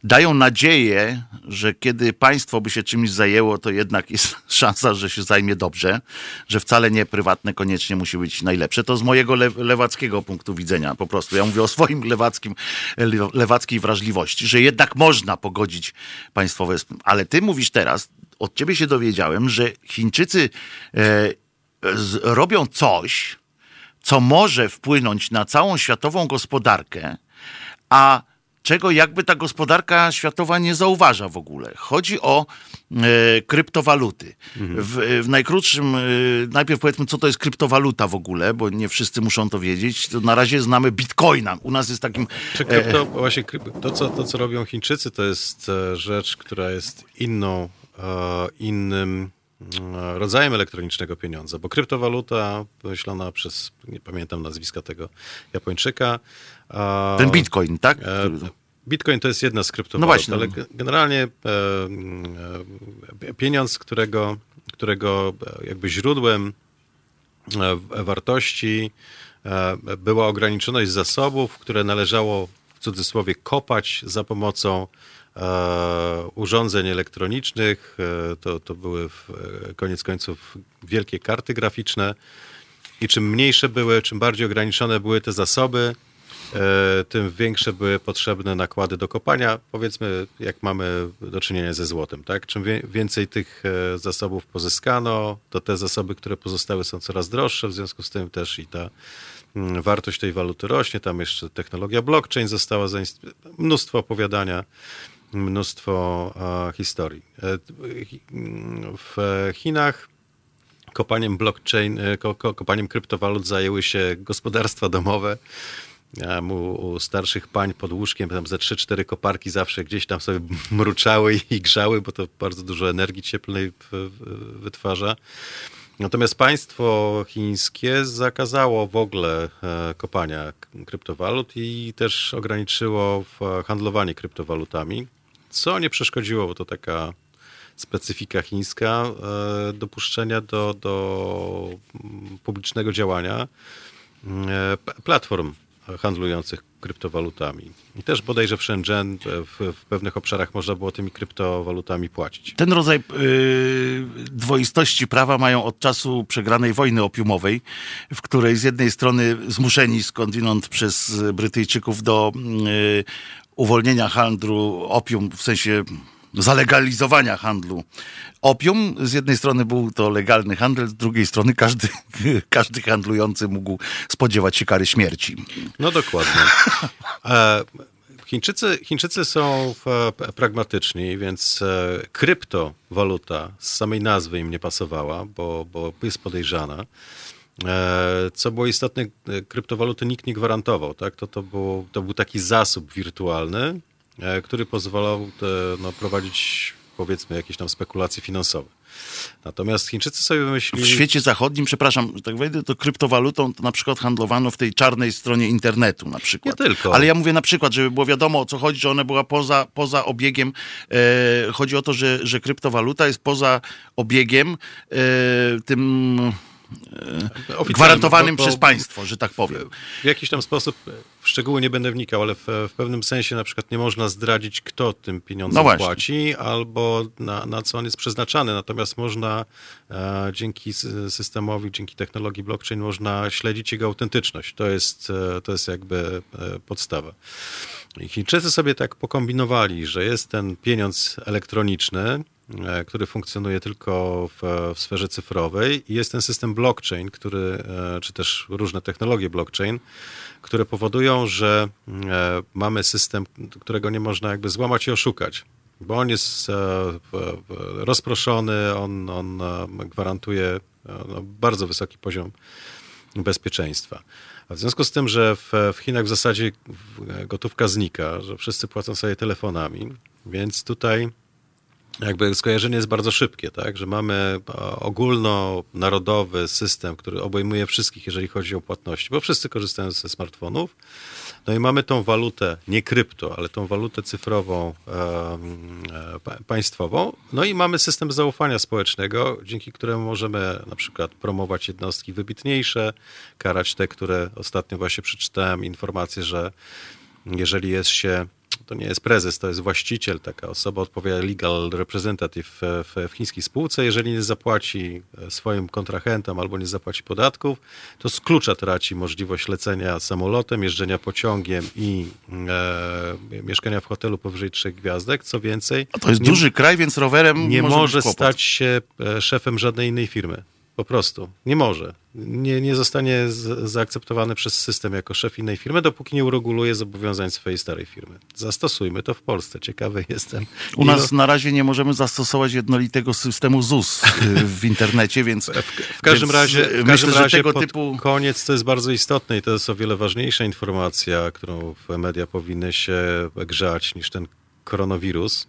dają nadzieję, że kiedy państwo by się czymś zajęło, to jednak jest szansa, że się zajmie dobrze, że wcale nie prywatne koniecznie musi być najlepsze. To z mojego le lewackiego punktu widzenia po prostu. Ja mówię o swoim lewackim, le lewackiej wrażliwości, że jednak można pogodzić państwowe. Ale ty mówisz teraz, od ciebie się dowiedziałem, że Chińczycy e, robią coś, co może wpłynąć na całą światową gospodarkę, a czego jakby ta gospodarka światowa nie zauważa w ogóle. Chodzi o e, kryptowaluty. W, w najkrótszym, e, najpierw powiedzmy, co to jest kryptowaluta w ogóle, bo nie wszyscy muszą to wiedzieć. To na razie znamy bitcoina. U nas jest takim... Czy krypto, właśnie to co, to, co robią Chińczycy, to jest e, rzecz, która jest inną, e, innym e, rodzajem elektronicznego pieniądza, bo kryptowaluta wymyślona przez, nie pamiętam nazwiska tego Japończyka. Ten bitcoin, tak? E, Bitcoin to jest jedna z kryptowalut, No właśnie. ale ge- generalnie e, e, pieniądz, którego, którego jakby źródłem wartości była ograniczoność zasobów, które należało w cudzysłowie kopać za pomocą urządzeń elektronicznych. E, to, to były w, e, koniec końców wielkie karty graficzne. I czym mniejsze były, czym bardziej ograniczone były te zasoby, e, tym większe były potrzebne nakłady do kopania. Powiedzmy, jak mamy do czynienia ze złotem, tak? Czym więcej tych e, zasobów pozyskano, to te zasoby, które pozostały są coraz droższe, w związku z tym też i ta mm, wartość tej waluty rośnie. Tam jeszcze technologia blockchain została zainst- mnóstwo opowiadania, mnóstwo historii. E, w Chinach kopaniem blockchain, e, ko, ko, kopaniem kryptowalut zajęły się gospodarstwa domowe. Mu, u starszych pań pod łóżkiem tam ze 3-4 koparki zawsze gdzieś tam sobie mruczały i grzały, bo to bardzo dużo energii cieplnej wytwarza. Natomiast państwo chińskie zakazało w ogóle e, kopania kryptowalut i też ograniczyło handlowanie kryptowalutami, co nie przeszkodziło, bo to taka specyfika chińska, e, dopuszczenia do, do mm, publicznego działania e, platform handlujących kryptowalutami. I też bodajże w Shenzhen w, w pewnych obszarach można było tymi kryptowalutami płacić. Ten rodzaj y, dwoistości prawa mają od czasu przegranej wojny opiumowej, w której z jednej strony zmuszeni skądinąd przez Brytyjczyków do y, uwolnienia handlu opium, w sensie zalegalizowania handlu opium. Z jednej strony był to legalny handel, z drugiej strony każdy, każdy handlujący mógł spodziewać się kary śmierci. No dokładnie. E, Chińczycy, Chińczycy są e, pragmatyczni, więc e, kryptowaluta z samej nazwy im nie pasowała, bo, bo jest podejrzana. E, Co było istotne, e, kryptowaluty nikt nie gwarantował. Tak? To, to, było, to był taki zasób wirtualny, e, który pozwalał no, prowadzić powiedzmy jakieś tam spekulacje finansowe. Natomiast Chińczycy sobie wymyślili... W świecie zachodnim, przepraszam, że tak wejdę, to kryptowalutą to na przykład handlowano w tej czarnej stronie internetu na przykład. Nie tylko. Ale ja mówię na przykład, żeby było wiadomo o co chodzi, że ona była poza, poza obiegiem. E, chodzi o to, że, że kryptowaluta jest poza obiegiem e, tym gwarantowanym bo- bo- przez państwo, że tak powiem. W jakiś tam sposób, w szczegóły nie będę wnikał, ale w, w pewnym sensie na przykład nie można zdradzić, kto tym No pieniądzem właśnie. płaci, albo na, na co on jest przeznaczany. Natomiast można e, dzięki systemowi, dzięki technologii blockchain można śledzić jego autentyczność. To jest, e, to jest jakby e, podstawa. I Chińczycy sobie tak pokombinowali, że jest ten pieniądz elektroniczny, e, który funkcjonuje tylko w, w, sferze cyfrowej i jest ten system blockchain, który, e, czy też różne technologie blockchain, które powodują, że e, mamy system, którego nie można jakby złamać i oszukać bo on jest rozproszony, on, on gwarantuje no, bardzo wysoki poziom bezpieczeństwa. A w związku z tym, że w, w Chinach w zasadzie gotówka znika, że wszyscy płacą sobie telefonami, więc tutaj jakby skojarzenie jest bardzo szybkie, tak? że mamy ogólnonarodowy system, który obejmuje wszystkich, jeżeli chodzi o płatności, bo wszyscy korzystają ze smartfonów. No i mamy tą walutę, nie krypto, ale tą walutę cyfrową e, państwową. No i mamy system zaufania społecznego, dzięki któremu możemy na przykład promować jednostki wybitniejsze, karać te, które ostatnio właśnie przeczytałem informację, że jeżeli jest się to nie jest prezes, to jest właściciel, taka osoba odpowiada legal representative w, w chińskiej spółce. Jeżeli nie zapłaci e, swoim kontrahentom albo nie zapłaci podatków, to z klucza traci możliwość lecenia samolotem, jeżdżenia pociągiem i e, mieszkania w hotelu powyżej trzech gwiazdek. Co więcej... A to jest nie, duży kraj, więc rowerem nie może, może stać się e, szefem żadnej innej firmy. Po prostu. Nie może. Nie, nie zostanie z, zaakceptowany przez system jako szef innej firmy, dopóki nie ureguluje zobowiązań swojej starej firmy. Zastosujmy to w Polsce. Ciekawy jestem. U nas na razie nie możemy zastosować jednolitego systemu ZUS w internecie, więc. W, w każdym więc razie, w każdym myślę, razie tego typu. Koniec to jest bardzo istotne i to jest o wiele ważniejsza informacja, którą media powinny się grzać niż ten koronawirus,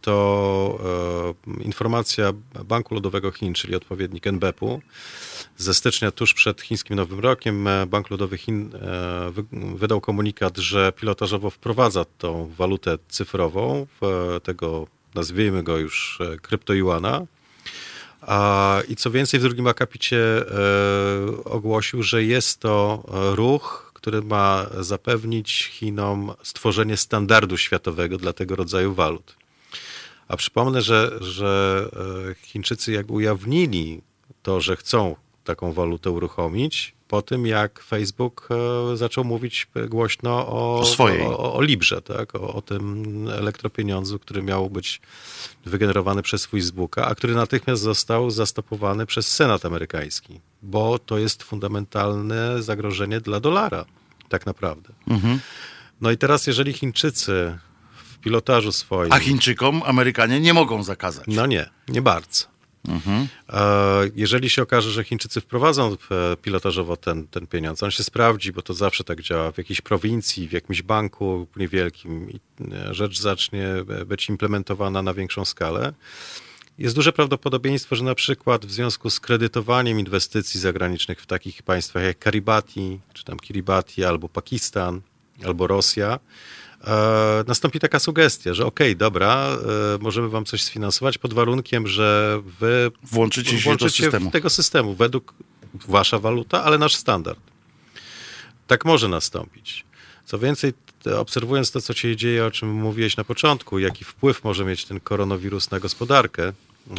to e, informacja Banku Ludowego Chin, czyli odpowiednik NBP-u, ze stycznia tuż przed chińskim Nowym Rokiem e, Bank Ludowy Chin e, wydał komunikat, że pilotażowo wprowadza tą walutę cyfrową, tego nazwijmy go już kryptojuana. I co więcej, w drugim akapicie ogłosił, że jest to ruch, który ma zapewnić Chinom stworzenie standardu światowego dla tego rodzaju walut. A przypomnę, że, że e, Chińczycy jak ujawnili to, że chcą taką walutę uruchomić, po tym jak Facebook e, zaczął mówić głośno o, o swojej. O, o Librze, tak? O, o, tym elektropieniądzu, który miał być wygenerowany przez Facebooka, a który natychmiast został zastopowany przez Senat amerykański, bo to jest fundamentalne zagrożenie dla dolara, tak naprawdę. Mhm. No i teraz, jeżeli Chińczycy w pilotażu swoim... A Chińczykom Amerykanie nie mogą zakazać. No nie, nie bardzo. Mhm. Jeżeli się okaże, że Chińczycy wprowadzą e, pilotażowo ten, ten pieniądz, on się sprawdzi, bo to zawsze tak działa, w jakiejś prowincji, w jakimś banku niewielkim e, rzecz zacznie e, być implementowana na większą skalę, jest duże prawdopodobieństwo, że na przykład w związku z kredytowaniem inwestycji zagranicznych w takich państwach jak Karibati, czy tam Kiribati, albo Pakistan, albo Rosja, e, nastąpi taka sugestia, że okej, okay, dobra, e, możemy wam coś sfinansować pod warunkiem, że wy włączycie się do systemu. tego systemu według wasza waluta, ale nasz standard. Tak może nastąpić. Co więcej, obserwując to, co się dzieje, o czym mówiłeś na początku, jaki wpływ może mieć ten koronawirus na gospodarkę,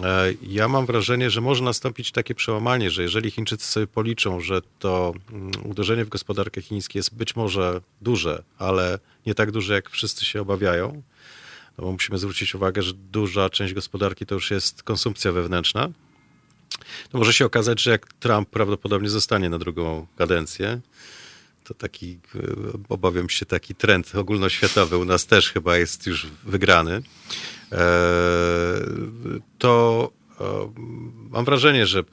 e, ja mam wrażenie, że może nastąpić takie przełamanie, że jeżeli Chińczycy sobie policzą, że to mm, uderzenie w gospodarkę chińską jest być może duże, ale nie tak duże, jak wszyscy się obawiają, no bo musimy zwrócić uwagę, że duża część gospodarki to już jest konsumpcja wewnętrzna, to może się okazać, że jak Trump prawdopodobnie zostanie na drugą kadencję, to taki, e, obawiam się, taki trend ogólnoświatowy u nas też chyba jest już wygrany, e, to e, mam wrażenie, że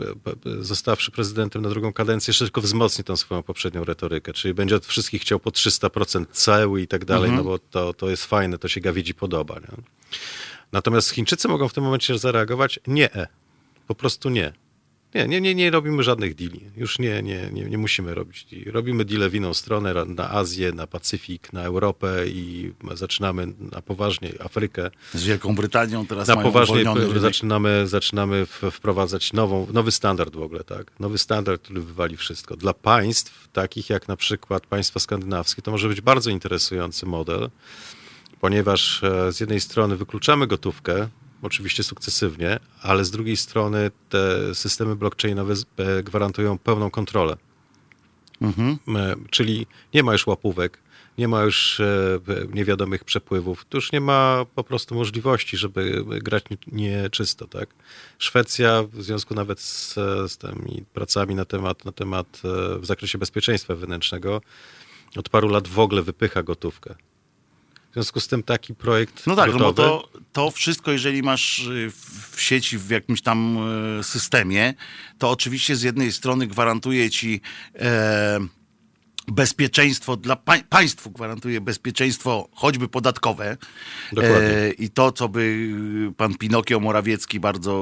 zostawszy prezydentem na drugą kadencję, jeszcze tylko wzmocni tą swoją poprzednią retorykę, czyli będzie od wszystkich chciał po 300% ceł i tak dalej, mhm. no bo to, to jest fajne, to się Gawidzi podoba. Nie? Natomiast Chińczycy mogą w tym momencie zareagować nie, po prostu nie. Nie, nie, nie, nie robimy żadnych deali. Już nie, nie, nie, nie musimy robić. Robimy deale w inną stronę, na Azję, na Pacyfik, na Europę i zaczynamy na poważnie Afrykę. Z Wielką Brytanią teraz Na poważnie zaczynamy, zaczynamy wprowadzać nową, nowy standard w ogóle, tak? Nowy standard, który wywali wszystko. Dla państw, takich jak na przykład państwa skandynawskie, to może być bardzo interesujący model, ponieważ e, z jednej strony wykluczamy gotówkę, oczywiście sukcesywnie, ale z drugiej strony te systemy blockchainowe gwarantują pełną kontrolę. Mhm. Czyli nie ma już łapówek, nie ma już e, niewiadomych przepływów, to już nie ma po prostu możliwości, żeby grać nieczysto, tak? Szwecja w związku nawet z, z tymi pracami na temat, na temat e, w zakresie bezpieczeństwa wewnętrznego od paru lat w ogóle wypycha gotówkę. W związku z tym taki projekt. No tak, gotowy, no bo to, to wszystko, jeżeli masz y, w sieci, w jakimś tam y, systemie, to oczywiście z jednej strony gwarantuje ci. E, bezpieczeństwo dla pa państwu gwarantuje bezpieczeństwo choćby podatkowe. E, i to, co by pan Pinokio Morawiecki bardzo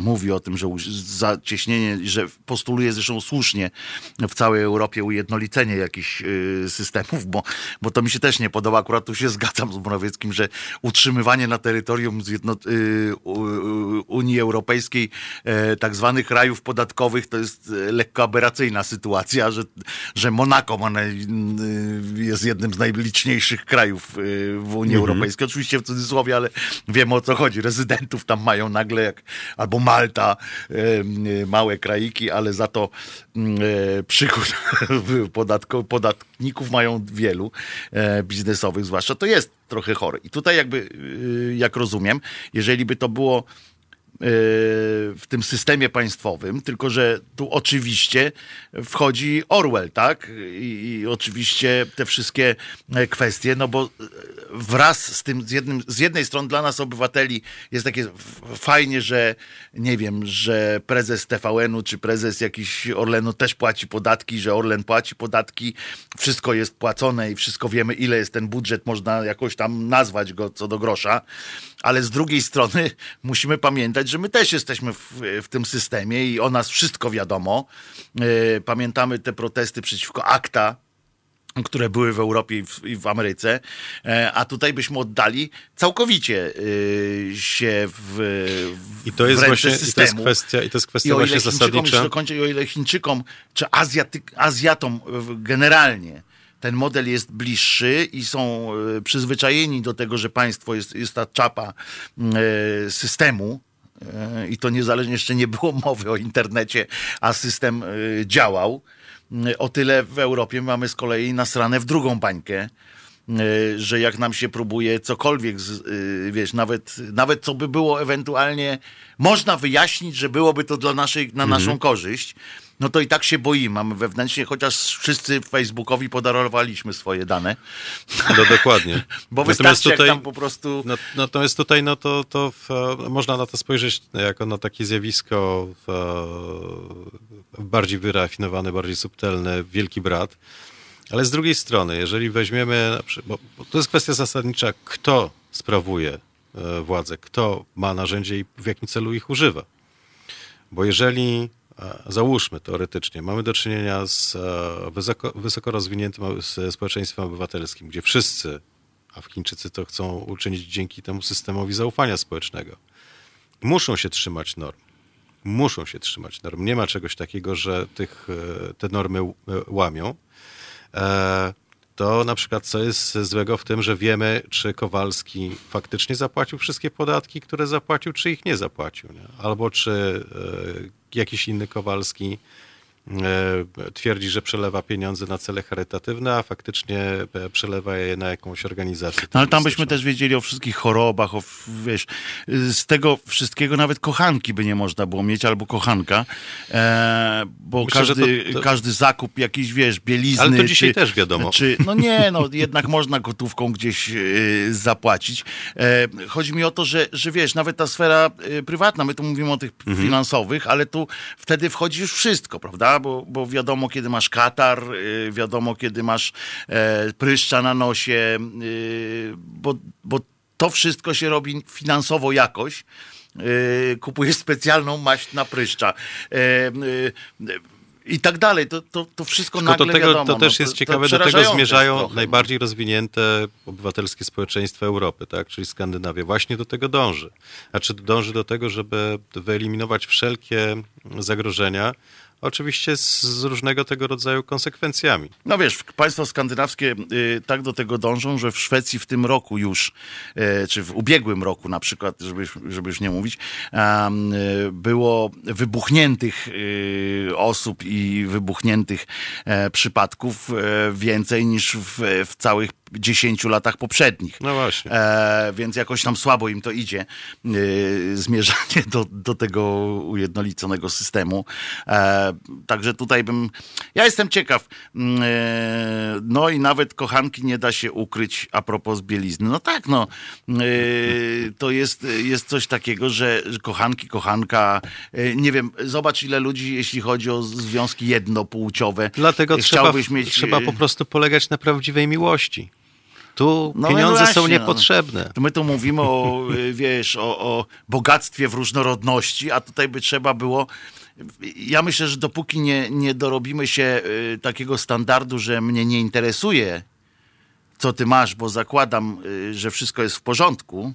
mówi o tym, że zacieśnienie, że postuluje zresztą słusznie w całej Europie ujednolicenie jakichś y, systemów, bo, bo to mi się też nie podoba, akurat tu się zgadzam z Morawieckim, że utrzymywanie na terytorium y, Unii Europejskiej e, tak zwanych rajów podatkowych to jest lekko aberracyjna sytuacja, że, że Monako ona y, jest jednym z najliczniejszych krajów y, w Unii mhm. Europejskiej. Oczywiście w cudzysłowie, ale wiemy o co chodzi. Rezydentów tam mają nagle jak albo Malta, y, małe kraiki, ale za to przychód podatko, podatników mają wielu e, biznesowych, zwłaszcza to jest trochę chore. I tutaj jakby, jak rozumiem, jeżeli by to było w tym systemie państwowym, tylko że tu oczywiście wchodzi Orwell, tak? I, I, oczywiście te wszystkie kwestie, no bo wraz z tym, z, jednym, z jednej strony dla nas obywateli jest takie fajnie, że nie wiem, że prezes TVN-u czy prezes jakiś Orlenu też płaci podatki, że Orlen płaci podatki, wszystko jest płacone i wszystko wiemy, ile jest ten budżet, można jakoś tam nazwać go co do grosza, ale z drugiej strony musimy pamiętać, że my też jesteśmy w, w tym systemie i o nas wszystko wiadomo. E, pamiętamy te protesty przeciwko akta, które były w Europie i w, i w, Ameryce, e, a tutaj byśmy oddali całkowicie e, się w, w I to jest właśnie systemu. I to jest kwestia, i to jest kwestia I właśnie zasadnicza. I o ile Chińczykom, czy Azjaty, Azjatom generalnie ten model jest bliższy i są przyzwyczajeni do tego, że państwo jest, jest ta czapa systemu, i to niezależnie jeszcze nie było mowy o internecie, a system e, działał. E, o tyle w Europie mamy z kolei nasrane w drugą bańkę, że jak nam się próbuje cokolwiek, wiesz, nawet, nawet co by było ewentualnie, można wyjaśnić, że byłoby to dla naszej, na naszą mhm. korzyść, no to i tak się boimy. Mamy wewnętrznie, chociaż wszyscy Facebookowi podarowaliśmy swoje dane. No dokładnie. Bo wystarczy tutaj, jak tam po prostu... No, natomiast tutaj no to, to w, można na to spojrzeć jako na takie zjawisko w, bardziej wyrafinowany, bardziej subtelny, wielki brat. Ale z drugiej strony, jeżeli weźmiemy, bo, bo to jest kwestia zasadnicza, kto sprawuje e, władzę, kto ma narzędzie i w jakim celu ich używa. Bo jeżeli załóżmy teoretycznie, mamy do czynienia z e, wysoko, wysoko rozwiniętym społeczeństwem obywatelskim, gdzie wszyscy, a w Chińczycy to chcą uczynić dzięki temu systemowi zaufania społecznego, muszą się trzymać norm. Muszą się trzymać norm. Nie ma czegoś takiego, że tych, e, te normy e, łamią. To na przykład co jest złego w tym, że wiemy, czy Kowalski faktycznie zapłacił wszystkie podatki, które zapłacił, czy ich nie zapłacił. Nie? Albo czy jakiś inny Kowalski twierdzi, że przelewa pieniądze na cele charytatywne, a faktycznie e, przelewa je na jakąś organizację. No, ale tam byśmy też wiedzieli o wszystkich chorobach, o, wiesz, z tego wszystkiego nawet kochanki by nie można było mieć, albo kochanka, e, bo Myślę, każdy, to, to... każdy zakup jakiś, wiesz, bielizny. Ale to dzisiaj czy, też wiadomo. Czy, no nie, no jednak można gotówką gdzieś e, zapłacić. E, chodzi mi o to, że, że wiesz, nawet ta sfera e, prywatna, my tu mówimy o tych mhm. finansowych, ale tu wtedy wchodzi już wszystko, prawda? Bo, bo wiadomo, kiedy masz katar, y, wiadomo, kiedy masz e, pryszcza na nosie, y, bo, bo to wszystko się robi finansowo jakoś. Y, kupujesz specjalną maść na pryszcza e, i tak dalej. To, to, to wszystko Tylko nagle do tego, wiadomo. To też no, jest to, ciekawe, do tego zmierzają najbardziej rozwinięte obywatelskie społeczeństwa Europy, tak? czyli Skandynawia. Właśnie do tego dąży. Znaczy dąży do tego, żeby wyeliminować wszelkie zagrożenia Oczywiście z, z różnego tego rodzaju konsekwencjami. No wiesz, państwa skandynawskie y, tak do tego dążą, że w Szwecji w tym roku już, y, czy w ubiegłym roku na przykład, żeby, żeby już nie mówić, y, było wybuchniętych y, osób i wybuchniętych e, przypadków e, więcej niż w, w całych 10 latach poprzednich. No właśnie. E, więc jakoś tam słabo im to idzie, e, zmierzanie do, do tego ujednoliconego systemu. E, także tutaj bym. Ja jestem ciekaw. Mm, E, no i nawet kochanki nie da się ukryć a propos bielizny. No tak, no. E, to jest, jest coś takiego, że kochanki, kochanka. E, nie wiem, zobacz ile ludzi, jeśli chodzi o związki jednopłciowe. Dlatego trzeba, chciałbyś mieć. trzeba po prostu polegać na prawdziwej miłości. Tu No, pieniądze no są właśnie, no. niepotrzebne. To my tu mówimy o, wiesz, o, o bogactwie w różnorodności, a tutaj by trzeba było. Ja myślę, że dopóki nie, nie dorobimy się y, takiego standardu, że mnie nie interesuje, co ty masz, bo zakładam, y, że wszystko jest w porządku.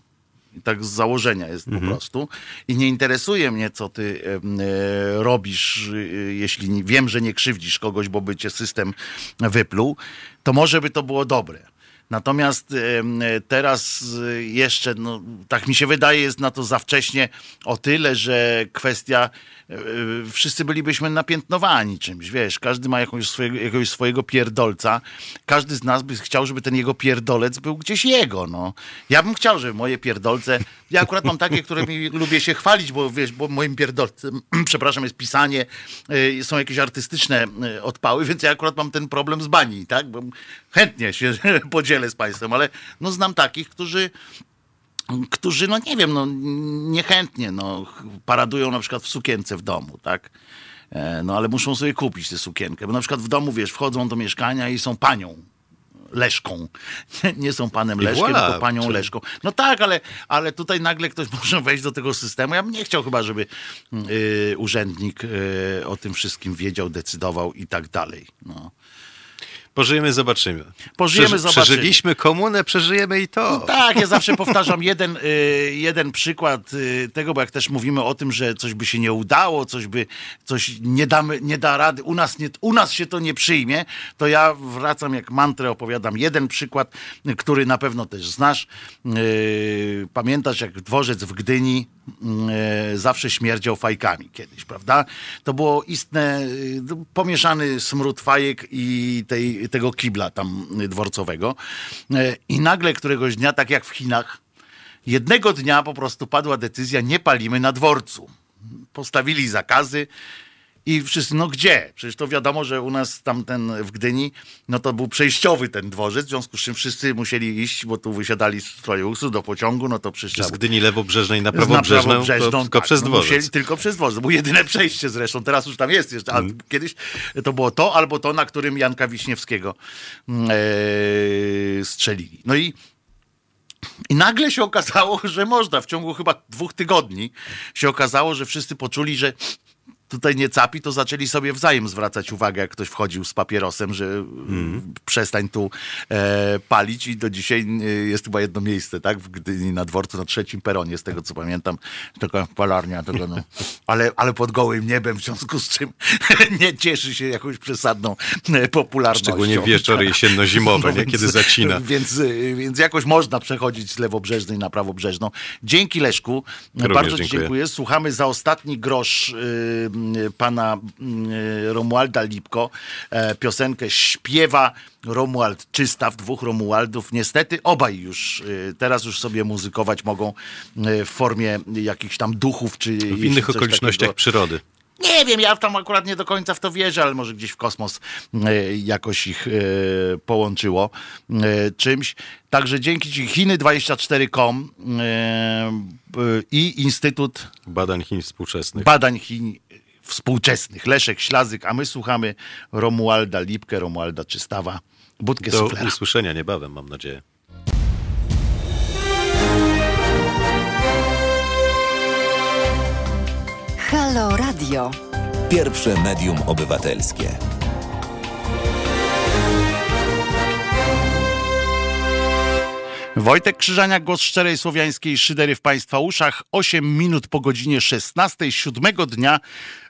I tak z założenia jest po prostu. I nie interesuje mnie, co ty e, robisz, y, jeśli nie, wiem, że nie krzywdzisz kogoś, bo by cię system wypluł, to może by to było dobre. Natomiast e, teraz y, jeszcze, no, tak mi się wydaje, jest na to za wcześnie o tyle, że kwestia, e, e, wszyscy bylibyśmy napiętnowani czymś, wiesz, każdy ma jakąś swojego, jakiegoś swojego pierdolca, każdy z nas by chciał, żeby ten jego pierdolec był gdzieś jego, no. Ja bym chciał, żeby moje pierdolce, ja akurat mam takie, którymi lubię się chwalić, bo wiesz, bo moim pierdolcem, przepraszam, jest pisanie, y, są jakieś artystyczne odpały, więc ja akurat mam ten problem z bani, tak, bo chętnie się podzielę z państwem, ale no znam takich, którzy którzy, no nie wiem, no niechętnie, no paradują na przykład w sukience w domu, tak? E, No ale muszą sobie kupić tę sukienkę, bo na przykład w domu, wiesz, wchodzą do mieszkania i są panią. Leszką. Nie, są panem I Leszkiem, voilà, tylko panią czyli- Leszką. No tak, ale, ale tutaj nagle ktoś może wejść do tego systemu. Ja bym nie chciał chyba, żeby y, urzędnik y, o tym wszystkim wiedział, decydował i tak dalej. No. Pożyjemy, zobaczymy. Pożyjemy, zobaczymy. Przeżyliśmy komunę, przeżyjemy i to. Tak, ja zawsze powtarzam jeden, y, jeden przykład y, tego, bo jak też mówimy o tym, że coś by się nie udało, coś by, coś nie damy, nie da rady, u nas, nie, u nas się to nie przyjmie, to ja wracam jak mantrę, opowiadam jeden przykład, który na pewno też znasz. Y, Pamiętasz, jak dworzec w Gdyni zawsze śmierdział fajkami kiedyś, prawda? To było istne, pomieszany smród fajek i tej, tego kibla tam dworcowego. E, I nagle któregoś dnia, tak jak w Chinach, jednego dnia po prostu padła decyzja, nie palimy na dworcu. Postawili zakazy i wszyscy, no gdzie? Przecież to wiadomo, że u nas tamten w Gdyni, no to był przejściowy ten dworzec, w związku z czym wszyscy musieli iść, bo tu wysiadali z trolejbusu do pociągu, no to przecież Z Gdyni lewobrzeżnej na na prawobrzeżną, prawobrzeżną, to tylko tak, przez no dworzec. musieli tylko przez dworzec. To było jedyne przejście zresztą. Teraz już tam jest jeszcze. A Mhm. kiedyś to było to, albo to, na którym Janka Wiśniewskiego mm, e, strzelili. No i i nagle się okazało, że można. W ciągu chyba dwóch tygodni się okazało, że wszyscy poczuli, że tutaj nie capi, to zaczęli sobie wzajem zwracać uwagę, jak ktoś wchodził z papierosem, że mm. przestań tu e, palić i do dzisiaj e, jest chyba jedno miejsce, tak, w Gdyni na dworcu, na trzecim peronie, z tego co pamiętam, taka palarnia, taka, no, ale, ale pod gołym niebem, w związku z czym nie cieszy się jakąś przesadną e, popularnością. Szczególnie wieczory jesienno-zimowe, nie? więc- kiedy zacina. Więc, y, więc jakoś można przechodzić z lewobrzeżnej na prawobrzeżną. Dzięki Leszku. Również Bardzo Ci dziękuję. dziękuję. Słuchamy za ostatni grosz y, y, pana y, Romualda Lipko. E, piosenkę śpiewa Romuald Czystaw, dwóch Romualdów. Niestety obaj już, y, teraz już sobie muzykować mogą y, w formie jakichś tam duchów, czy W innych okolicznościach przyrody. nie wiem, ja tam akurat nie do końca w to wierzę, ale może gdzieś w kosmos jakoś ich połączyło czymś. Także dzięki Ci Chiny24.com e, e, i Instytut Badań Chin Współczesnych. Badań Chin Współczesnych. Leszek Ślazyk, a my słuchamy Romualda Lipkę, Romualda Czystawa, Budkę Do Suflera. usłyszenia niebawem, mam nadzieję. Halo Radio. Pierwsze medium obywatelskie. Wojtek Krzyżania, głos szczerej słowiańskiej szydery w Państwa uszach. 8 minut po godzinie 16, 7 dnia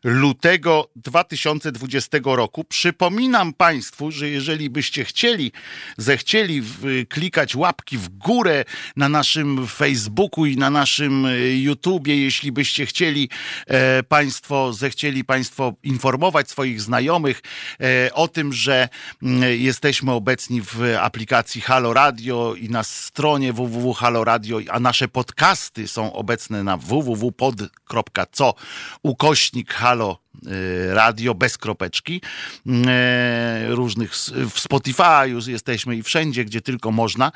lutego 2020 roku. Przypominam Państwu, że jeżeli byście chcieli, zechcieli klikać łapki w górę na naszym Facebooku i na naszym e, YouTubie, jeśli byście chcieli e, Państwo, zechcieli Państwo informować swoich znajomych e, o tym, że jesteśmy obecni w aplikacji Halo Radio i na stronie www.haloradio, a nasze podcasty są obecne na www.pod.co ukośnik Halo y, Radio bez kropeczki. Y, różnych w Spotify jesteśmy i wszędzie, gdzie tylko można.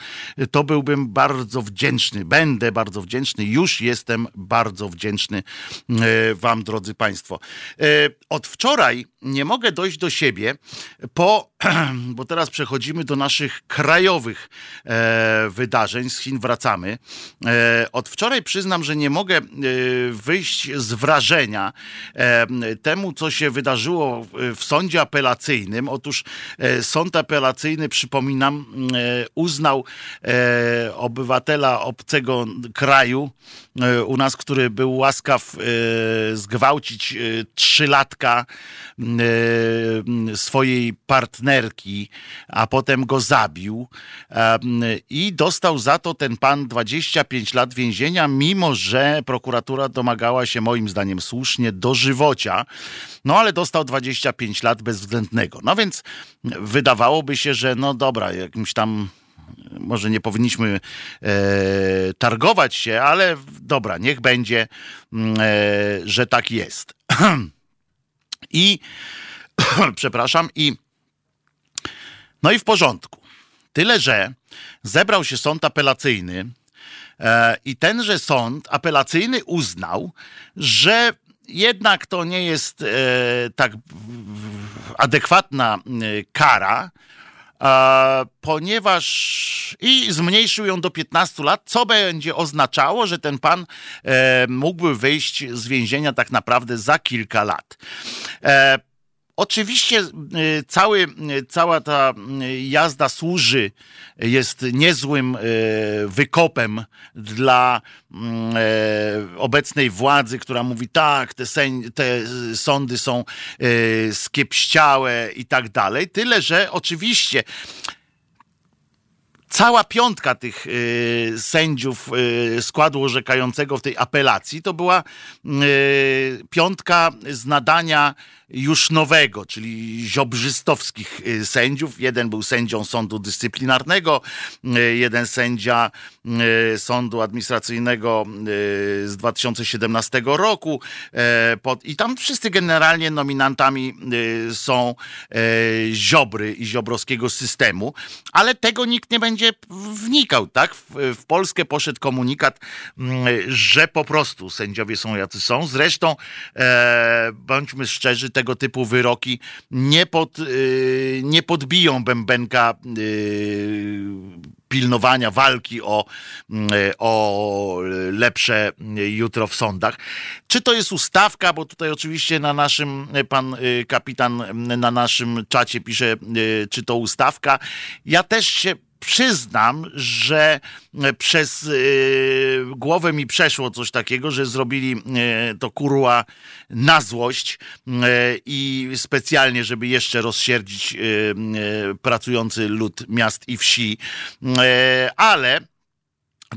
To byłbym bardzo wdzięczny, będę bardzo wdzięczny, już jestem bardzo wdzięczny y, Wam, drodzy Państwo. Od wczoraj nie mogę dojść do siebie, po, bo teraz przechodzimy do naszych krajowych e, wydarzeń. Z Chin wracamy. E, od wczoraj przyznam, że nie mogę e, wyjść z wrażenia temu, co się wydarzyło w sądzie apelacyjnym. Otóż sąd apelacyjny, przypominam, uznał obywatela obcego kraju u nas, który był łaskaw zgwałcić trzylatka E, swojej partnerki, a potem go zabił e, i dostał za to ten pan 25 lat więzienia, mimo że prokuratura domagała się moim zdaniem słusznie dożywocia. No ale dostał 25 lat bezwzględnego. No więc wydawałoby się, że no dobra, jakimś tam może nie powinniśmy e, targować się, ale dobra, niech będzie, mm, e, że tak jest. I przepraszam, i no i w porządku. Tyle, że zebrał się sąd apelacyjny e, i tenże sąd apelacyjny uznał, że jednak to nie jest e, tak adekwatna e, kara, ponieważ i zmniejszył ją do 15 lat, co będzie oznaczało, że ten pan e, mógłby wyjść z więzienia tak naprawdę za kilka lat. Oczywiście y, cały, y, cała ta y, jazda służy, jest niezłym wykopem dla mm, obecnej władzy, która mówi tak, te, sędzi, te sądy są skiepściałe i tak dalej. Tyle, że oczywiście cała piątka tych sędziów składu orzekającego w tej apelacji to była piątka z nadania już nowego, czyli ziobrzystowskich y, sędziów. Jeden był sędzią sądu dyscyplinarnego, y, jeden sędzia y, sądu administracyjnego z 2017 roku. I tam wszyscy generalnie nominantami są Ziobry i ziobrowskiego systemu, ale tego nikt nie będzie wnikał, tak? W, Polskę poszedł komunikat, że po prostu sędziowie są jacy są. Zresztą, e, bądźmy szczerzy, te tego typu wyroki nie, pod, y, nie podbiją bębenka y, pilnowania walki o, y, o lepsze jutro w sądach. Czy to jest ustawka, bo tutaj oczywiście na naszym, pan kapitan na naszym czacie pisze, czy to ustawka. Ja też się przyznam, że e, przez yy, głowę mi przeszło coś takiego, że zrobili yy, to kurła na złość i specjalnie, żeby jeszcze rozsierdzić pracujący lud miast i wsi. ale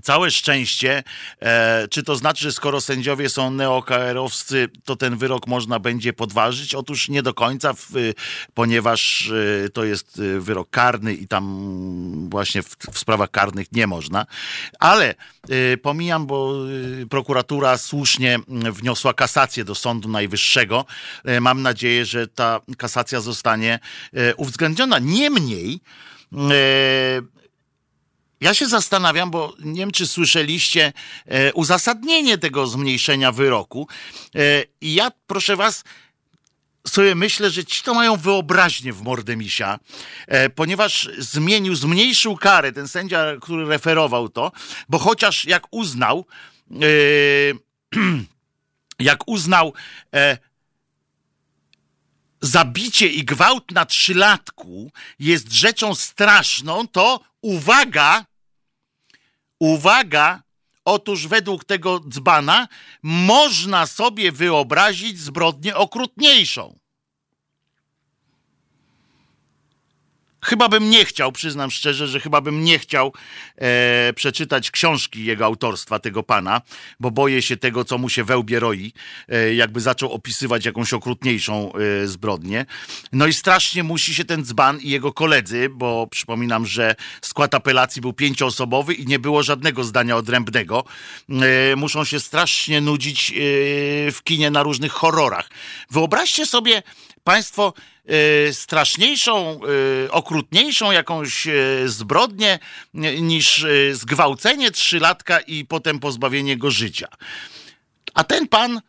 Całe szczęście, e, czy to znaczy, że skoro sędziowie są neoKR-owscy, to ten wyrok można będzie podważyć? Otóż nie do końca, w, ponieważ e, to jest e, wyrok karny i tam właśnie w, w sprawach karnych nie można. Ale e, pomijam, bo e, prokuratura słusznie wniosła kasację do Sądu Najwyższego. E, mam nadzieję, że ta kasacja zostanie uwzględniona. Niemniej, ja się zastanawiam, bo nie wiem, czy słyszeliście e, uzasadnienie tego zmniejszenia wyroku. E, I ja, proszę was, sobie myślę, że ci to mają wyobraźnię w mordemisia, e, ponieważ zmienił, zmniejszył karę ten sędzia, który referował to, bo chociaż jak uznał, jak uznał zabicie i gwałt na trzylatku jest rzeczą straszną, to uwaga, Uwaga, otóż według tego dzbana można sobie wyobrazić zbrodnię okrutniejszą. Chyba bym nie chciał, przyznam szczerze, że chyba bym nie chciał e, przeczytać książki jego autorstwa, tego pana, bo boję się tego, co mu się wełbie roi, e, jakby zaczął opisywać jakąś okrutniejszą e, zbrodnię. No i strasznie musi się ten dzban i jego koledzy, bo przypominam, że skład apelacji był pięcioosobowy i nie było żadnego zdania odrębnego, e, muszą się strasznie nudzić e, w kinie na różnych horrorach. Wyobraźcie sobie Państwo e, straszniejszą, e, okrutniejszą jakąś e, zbrodnię niż zgwałcenie trzylatka i potem pozbawienie go życia. A ten pan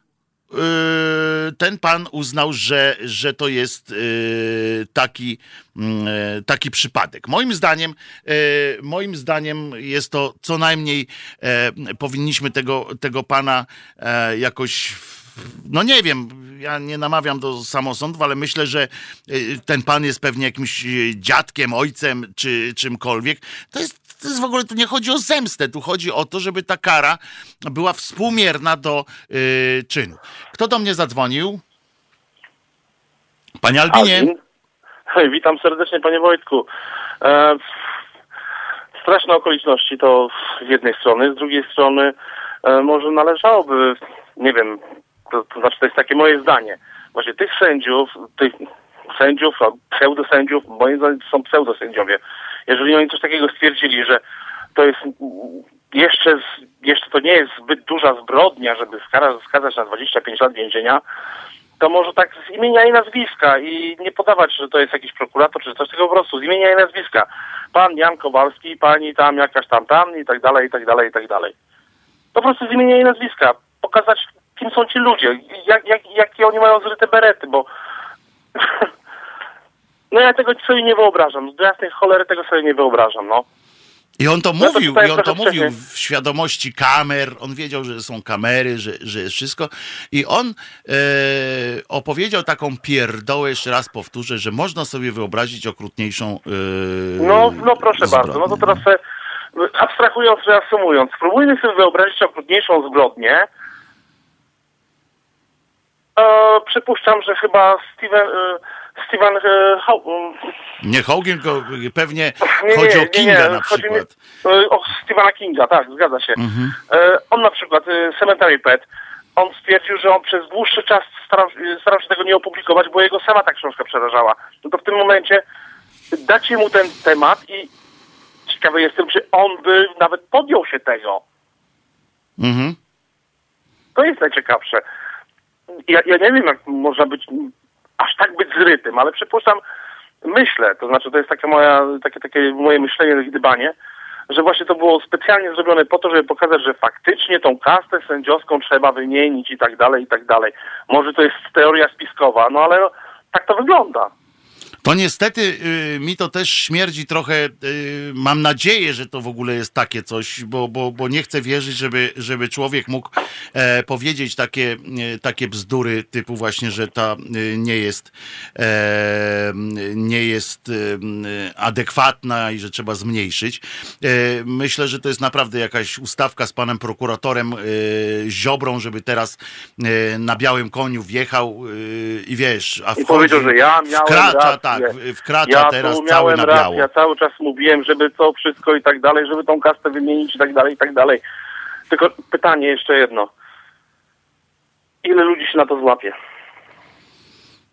ten pan uznał, że, że to jest taki, mm, taki przypadek. Moim zdaniem, moim zdaniem jest to co najmniej powinniśmy tego, tego pana jakoś no nie wiem, ja nie namawiam do samosądów, ale myślę, że y, ten pan jest pewnie jakimś y, dziadkiem, ojcem czy czymkolwiek. To jest, to jest w ogóle, tu nie chodzi o zemstę, tu chodzi o to, żeby ta kara była współmierna do y, czynu. Kto do mnie zadzwonił? Panie Albinie. Hej, witam serdecznie, panie Wojtku. E, straszne okoliczności to z jednej strony, z drugiej strony e, może należałoby, nie wiem, to, to znaczy, to jest takie moje zdanie. Właśnie tych sędziów, tych sędziów, pseudosędziów, moim zdaniem są pseudosędziowie. Jeżeli oni coś takiego stwierdzili, że to jest jeszcze, jeszcze to nie jest zbyt duża zbrodnia, żeby skazać na 25 lat więzienia, to może tak z imienia i nazwiska i nie podawać, że to jest jakiś prokurator czy coś, tego po prostu z imienia i nazwiska. Pan Jan Kowalski, pani tam jakaś tam tam i tak dalej, i tak dalej, i tak dalej. Po prostu z imienia i nazwiska. Pokazać kim są ci ludzie, jak, jak, jakie oni mają zryte berety, bo no ja tego sobie nie wyobrażam. Do jasnej cholery tego sobie nie wyobrażam, no. I on to no mówił, to i on to mówił w świadomości kamer, on wiedział, że są kamery, że, że jest wszystko. I on e, opowiedział taką pierdołę, jeszcze raz powtórzę, że można sobie wyobrazić okrutniejszą e, No, no proszę zbrodnię. bardzo, no to teraz abstrahując, reasumując, spróbujmy sobie wyobrazić okrutniejszą zbrodnię, E, przypuszczam, że chyba Steven, e, Steven e, Ho Nie Hogan, tylko pewnie nie, chodzi nie, o Kinga nie, na przykład. Mi, o Stephena Kinga, tak, zgadza się. Mhm. E, on na przykład, e, Cemetery Pet, on stwierdził, że on przez dłuższy czas starał, starał się tego nie opublikować, bo jego sama ta książka przerażała. No to w tym momencie dacie mu ten temat i ciekawy jestem, czy on by nawet podjął się tego. Mhm. To jest najciekawsze ja, ja nie wiem, jak można być aż tak być zrytym, ale przypuszczam, myślę, to znaczy to jest takie, moja, takie, takie moje myślenie, gdybanie, że właśnie to było specjalnie zrobione po to, żeby pokazać, że faktycznie tą kastę sędziowską trzeba wymienić i tak dalej, i tak dalej. Może to jest teoria spiskowa, no ale tak to wygląda. To niestety y, mi to też śmierdzi trochę. Y, mam nadzieję, że to w ogóle jest takie coś, bo, bo, bo nie chcę wierzyć, żeby, żeby człowiek mógł e, powiedzieć takie, e, takie bzdury typu właśnie, że ta e, nie jest e, nie jest e, adekwatna i że trzeba zmniejszyć. E, myślę, że to jest naprawdę jakaś ustawka z panem prokuratorem Ziobrą, żeby teraz na białym koniu wjechał i wiesz, a wchodzi, I powiedział, że ja miałem wkracza, tak, wkracza ja teraz cały na biało. Ja cały czas mówiłem, żeby to wszystko i tak dalej, żeby tą kastę wymienić i tak dalej, i tak dalej. Tylko pytanie jeszcze jedno. Ile ludzi się na to złapie?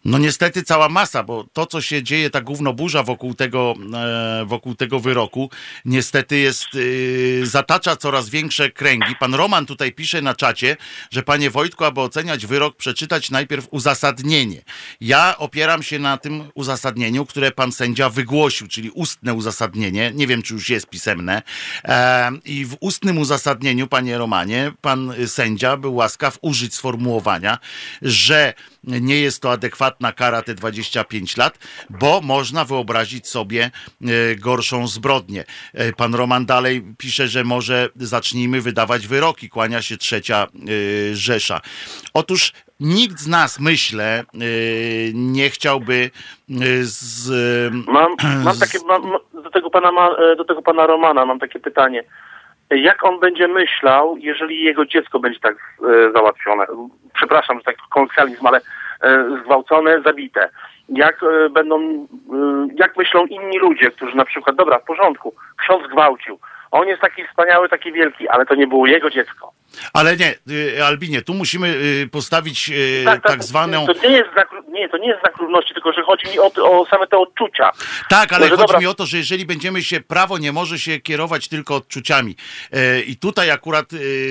No niestety cała masa, bo to, co się dzieje, ta gównoburza wokół tego, e, wokół tego wyroku, niestety jest, e, zatacza coraz większe kręgi. Pan Roman tutaj pisze na czacie, że panie Wojtku, aby oceniać wyrok, przeczytać najpierw uzasadnienie. Ja opieram się na tym uzasadnieniu, które pan sędzia wygłosił, czyli ustne uzasadnienie. Nie wiem, czy już jest pisemne. E, I w ustnym uzasadnieniu, panie Romanie, pan sędzia był łaskaw użyć sformułowania, że nie jest to adekwatna kara te 25 lat, bo można wyobrazić sobie e, gorszą zbrodnię. E, pan Roman dalej pisze, że może zacznijmy wydawać wyroki, kłania się trzecia e, Rzesza. Otóż nikt z nas, myślę, nie chciałby z... Mam, mam takie, mam, do, tego pana, do tego pana Romana mam takie pytanie. jak on będzie myślał, jeżeli jego dziecko będzie tak załatwione. Przepraszam, że tak kolokwializm, ale zgwałcone, zabite. Jak e, będą, e, jak myślą inni ludzie, którzy na przykład, dobra, w porządku, ksiądz gwałcił. On jest taki wspaniały, taki wielki, ale to nie było jego dziecko. Ale nie, y, Albinie, tu musimy y, postawić y, tak, zwaną... To nie jest znak, nie, to nie jest znak równości, tylko że chodzi mi o, o same te odczucia. Tak, ale No, że chodzi dobra. mi o to, że jeżeli będziemy się, prawo nie może się kierować tylko odczuciami. E, I tutaj akurat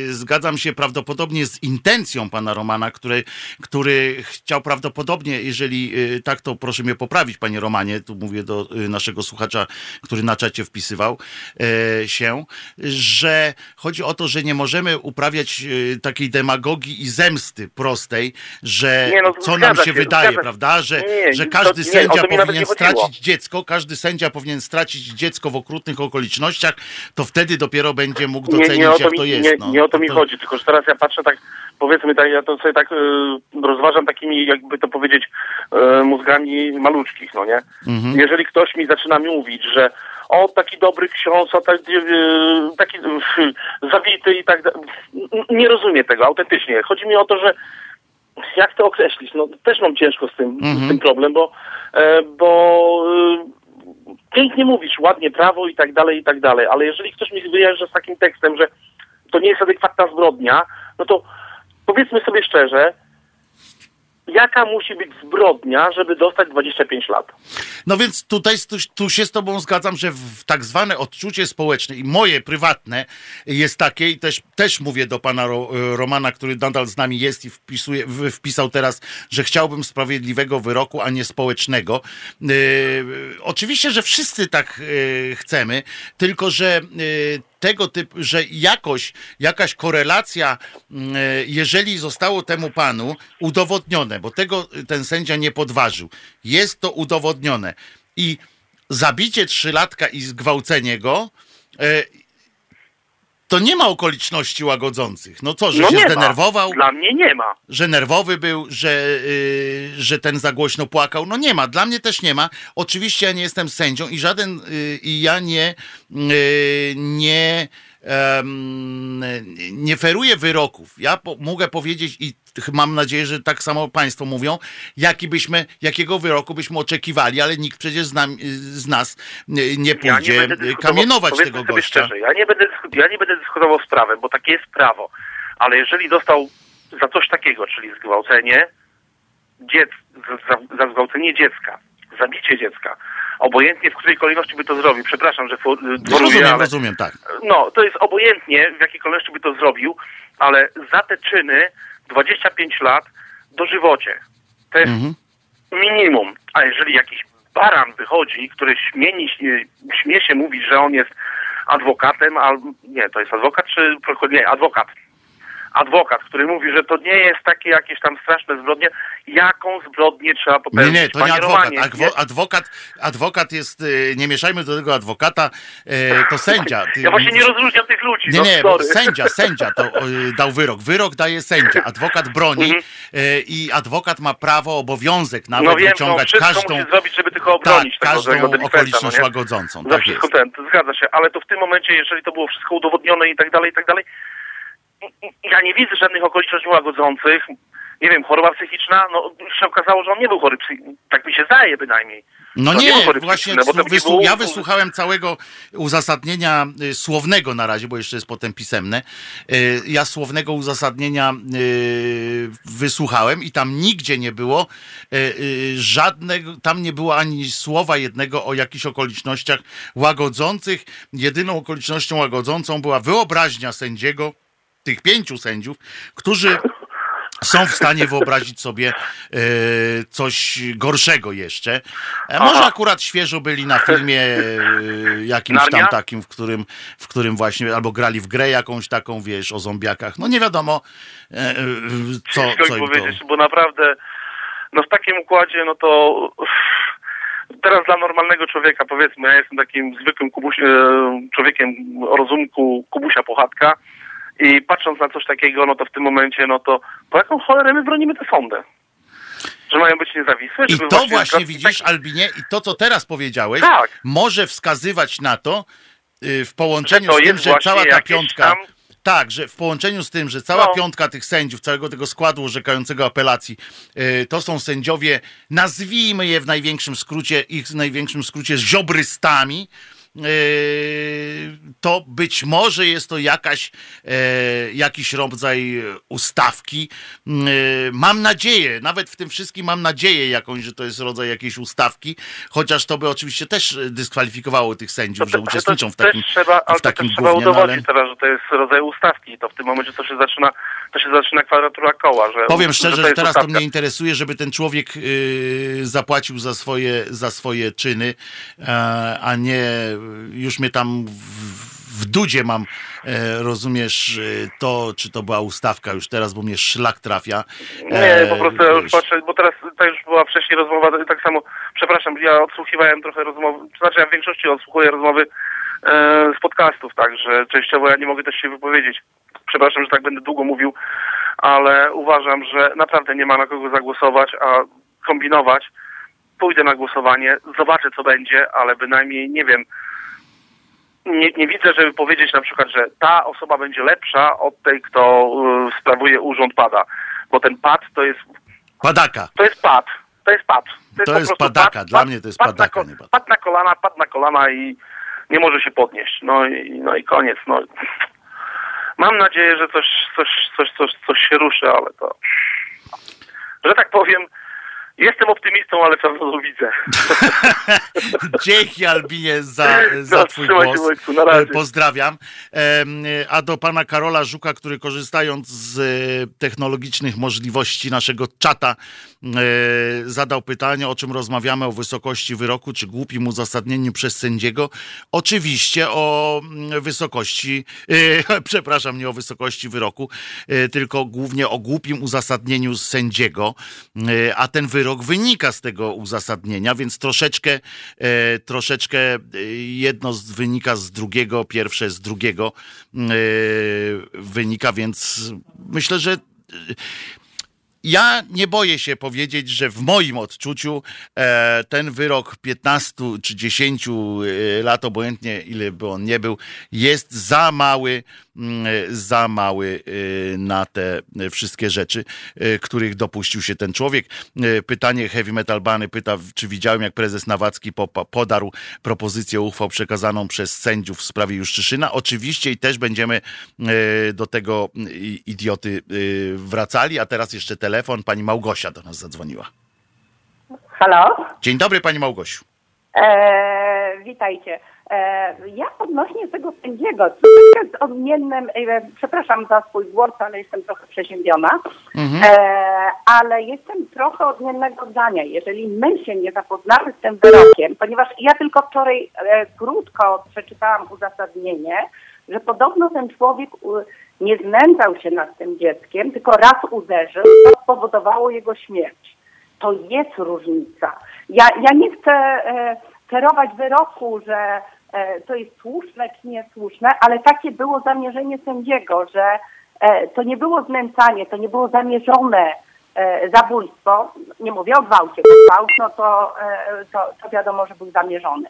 zgadzam się prawdopodobnie z intencją pana Romana, który, który chciał prawdopodobnie, jeżeli tak, to proszę mnie poprawić, panie Romanie, tu mówię do naszego słuchacza, który na czacie wpisywał e, się, że chodzi o to, że nie możemy uprawiać e, takiej demagogii i zemsty prostej, że Nie, no, co nam się się, wydaje, zgadza prawda, że, Nie, że każdy sędzia to powinien nie chodziło. stracić dziecko, każdy sędzia powinien stracić dziecko w okrutnych okolicznościach, to wtedy dopiero będzie mógł docenić, nie, o to jak mi, to jest. nie, no. nie o to mi To- chodzi, tylko że teraz ja patrzę tak, powiedzmy tak, ja to sobie tak y, rozważam takimi, jakby to powiedzieć, y, mózgami maluczkich, no nie? Mhm. Jeżeli ktoś mi zaczyna mówić, że o, taki dobry ksiądz, o, taki, y, taki y, zawity i tak dalej, nie rozumiem tego autentycznie. Chodzi mi o to, że jak to określić? No też mam ciężko z tym, Mhm. z tym problem, bo, e, bo pięknie mówisz, ładnie prawo i tak dalej, i tak dalej, ale jeżeli ktoś mi wyjeżdża z takim tekstem, że to nie jest adekwatna zbrodnia, no to powiedzmy sobie szczerze, jaka musi być zbrodnia, żeby dostać 25 lat? No więc tutaj tu, tu się z tobą zgadzam, że w tak zwane odczucie społeczne i moje prywatne jest takie i też, też mówię do pana Ro, Romana, który nadal z nami jest i wpisuje, wpisał teraz, że chciałbym sprawiedliwego wyroku, a nie społecznego. Yy, oczywiście, że wszyscy tak yy, chcemy, tylko że yy, tego typu, że jakoś, jakaś korelacja, mm, e, jeżeli zostało temu panu udowodnione, bo tego ten sędzia nie podważył, jest to udowodnione. I zabicie trzylatka i zgwałcenie go, e, to nie ma okoliczności łagodzących. No co, że no się zdenerwował? Ma. Dla mnie nie ma. że nerwowy był, że, yy, że ten za głośno płakał. No nie ma, dla mnie też nie ma. Oczywiście ja nie jestem sędzią i żaden, yy, i ja nie, yy, nie, nie feruję wyroków. Ja po, mogę powiedzieć i mam nadzieję, że tak samo państwo mówią, jaki byśmy, jakiego wyroku byśmy oczekiwali, ale nikt przecież z, nam, z nas nie Ja pójdzie yy, dyskutował- kamienować tego gościa. Szczerze, ja, nie będę, ja nie będę dyskutował z prawem, bo takie jest prawo. Ale jeżeli dostał za coś takiego, czyli zgwałcenie, dziec, za, za zgwałcenie dziecka, zabicie dziecka, obojętnie w której kolejności by to zrobił, przepraszam, że Ja dworuję, rozumiem, ale rozumiem, tak. no, to jest obojętnie w jakiej kolejności by to zrobił, ale za te czyny 25 lat dożywocie. To jest Mhm. minimum. A jeżeli jakiś baran wychodzi, który śmieni, śmie się mówić, że on jest adwokatem, albo nie, to jest adwokat czy nie, adwokat. Adwokat, który mówi, że to nie jest takie jakieś tam straszne zbrodnie. Jaką zbrodnię trzeba Nie, popełnić? nie, to nie adwokat. Adwo, adwokat, adwokat jest, y, nie mieszajmy do tego adwokata, y, to sędzia. Ty- Ja właśnie nie rozróżniam tych ludzi. Nie, no, nie, bo sędzia, sędzia to y, dał wyrok. Wyrok daje sędzia, adwokat broni Mhm. i adwokat ma prawo, obowiązek nawet No wiem, no, wyciągać wszystko każdą, musi zrobić, żeby tylko tak, obronić tego, każdą okoliczność no nie? łagodzącą. Tak wszystko jest. ten, zgadza się, ale to w tym momencie, jeżeli to było wszystko udowodnione i tak dalej, i tak dalej, ja nie widzę żadnych okoliczności łagodzących. Nie wiem, choroba psychiczna, no się okazało, że on nie był chory psychicznie, tak mi się zdaje bynajmniej. No To nie nie, właśnie wysłu- było- ja wysłuchałem całego uzasadnienia y, słownego na razie, bo jeszcze jest potem pisemne. Y, Ja słownego uzasadnienia y, wysłuchałem i tam nigdzie nie było y, y, żadnego, tam nie było ani słowa jednego o jakichś okolicznościach łagodzących. Jedyną okolicznością łagodzącą była wyobraźnia sędziego, tych pięciu sędziów, którzy są w stanie wyobrazić sobie e, coś gorszego jeszcze. E, może akurat świeżo byli na filmie e, jakimś tam takim, w którym, w którym właśnie albo grali w grę jakąś taką, wiesz, o zombiakach. No nie wiadomo, co, co im to... powiedzieć, bo naprawdę, no w takim układzie, no to teraz dla normalnego człowieka, powiedzmy, ja jestem takim zwykłym kubuś, człowiekiem o rozumku Kubusia Pochatka i patrząc na coś takiego, no to w tym momencie, no to po jaką cholerę my bronimy tę sądę? Że mają być niezawisłe? I to właśnie widzisz, Albinie, i to, co teraz powiedziałeś, Tak. może wskazywać na to, y, w połączeniu to z tym, że cała ta piątka. tam- Tak, że w połączeniu z tym, że cała No. piątka tych sędziów, całego tego składu orzekającego apelacji, y, to są sędziowie, nazwijmy je w największym skrócie, ich w największym skrócie ziobrystami, to być może jest to jakaś, e, jakiś rodzaj ustawki. Y, Mam nadzieję, nawet w tym wszystkim mam nadzieję jakąś, że to jest rodzaj jakiejś ustawki, chociaż to by oczywiście też dyskwalifikowało tych sędziów, że To- to- uczestniczą w takim, trzeba, ale w to takim też trzeba gównie, no ale... udowodnić teraz, że to jest rodzaj ustawki. To w tym momencie to się zaczyna, to się zaczyna kwadratura koła. Że, Powiem szczerze, to że jest teraz to ustawka. mnie interesuje, żeby ten człowiek yy, zapłacił za swoje, za swoje czyny, e, a nie już mnie tam w, w dudzie mam, e, rozumiesz, e, to, czy to była ustawka już teraz, bo mnie szlak trafia. Nie, E, po prostu ja już patrzę, bo teraz to już była wcześniej rozmowa, tak samo, przepraszam, ja odsłuchiwałem trochę rozmowy, to znaczy ja w większości odsłuchuję rozmowy e, z podcastów, także częściowo ja nie mogę też się wypowiedzieć. Przepraszam, że tak będę długo mówił, ale uważam, że naprawdę nie ma na kogo zagłosować, a kombinować. Pójdę na głosowanie, zobaczę co będzie, ale bynajmniej nie wiem, nie, nie widzę, żeby powiedzieć na przykład, że ta osoba będzie lepsza od tej, kto y, sprawuje urząd pada. Bo ten pad to jest Padaka. to jest pad. To jest pad. To po jest prostu padaka. Dla mnie to jest pad padaka, Na, nie pad. pad na kolana, pad na kolana i nie może się podnieść. No i, no i koniec. No. Mam nadzieję, że coś, coś, coś, coś, coś się ruszy, ale to... Że tak powiem, jestem optymistą, ale pewno widzę. Dzięki Albinie za, za No, twój głos. Wojtku. E, Pozdrawiam. A do pana Karola Żuka, który korzystając z e, technologicznych możliwości naszego czata e, zadał pytanie, o czym rozmawiamy, o wysokości wyroku, czy głupim uzasadnieniu przez sędziego. Oczywiście o mm, wysokości, przepraszam, nie o wysokości wyroku, tylko głównie o głupim uzasadnieniu sędziego, a ten wyrok wynika z tego uzasadnienia, więc troszeczkę, e, troszeczkę e, jedno wynika z drugiego, pierwsze z drugiego e, wynika, więc myślę, że ja nie boję się powiedzieć, że w moim odczuciu e, ten wyrok 15 czy 10 e, lat, obojętnie ile by on nie był, jest za mały, za mały e, na te wszystkie rzeczy, e, których dopuścił się ten człowiek. E, Pytanie Heavy Metal Bany pyta, czy widziałem, jak prezes Nawacki podarł propozycję uchwał przekazaną przez sędziów w sprawie Juszczyszyna. Oczywiście i też będziemy do tego idioty wracali, a teraz jeszcze telefon. Pani Małgosia do nas zadzwoniła. Halo? Dzień dobry, pani Małgosiu. E, witajcie. E, ja odnośnie tego sędziego, troszeczkę z odmiennym, e, przepraszam za swój głos, ale jestem trochę przeziębiona, e, ale jestem trochę odmiennego zdania. Jeżeli my się nie zapoznamy z tym wyrokiem, ponieważ ja tylko wczoraj krótko przeczytałam uzasadnienie, że podobno ten człowiek nie znęcał się nad tym dzieckiem, tylko raz uderzył, to spowodowało jego śmierć to jest różnica. Ja, ja nie chcę e, cerować wyroku, że to jest słuszne czy niesłuszne, ale takie było zamierzenie sędziego, że e, to nie było znęcanie, to nie było zamierzone e, zabójstwo. Nie mówię o gwałcie, bo gwałt, no to, e, to, to wiadomo, że był zamierzony.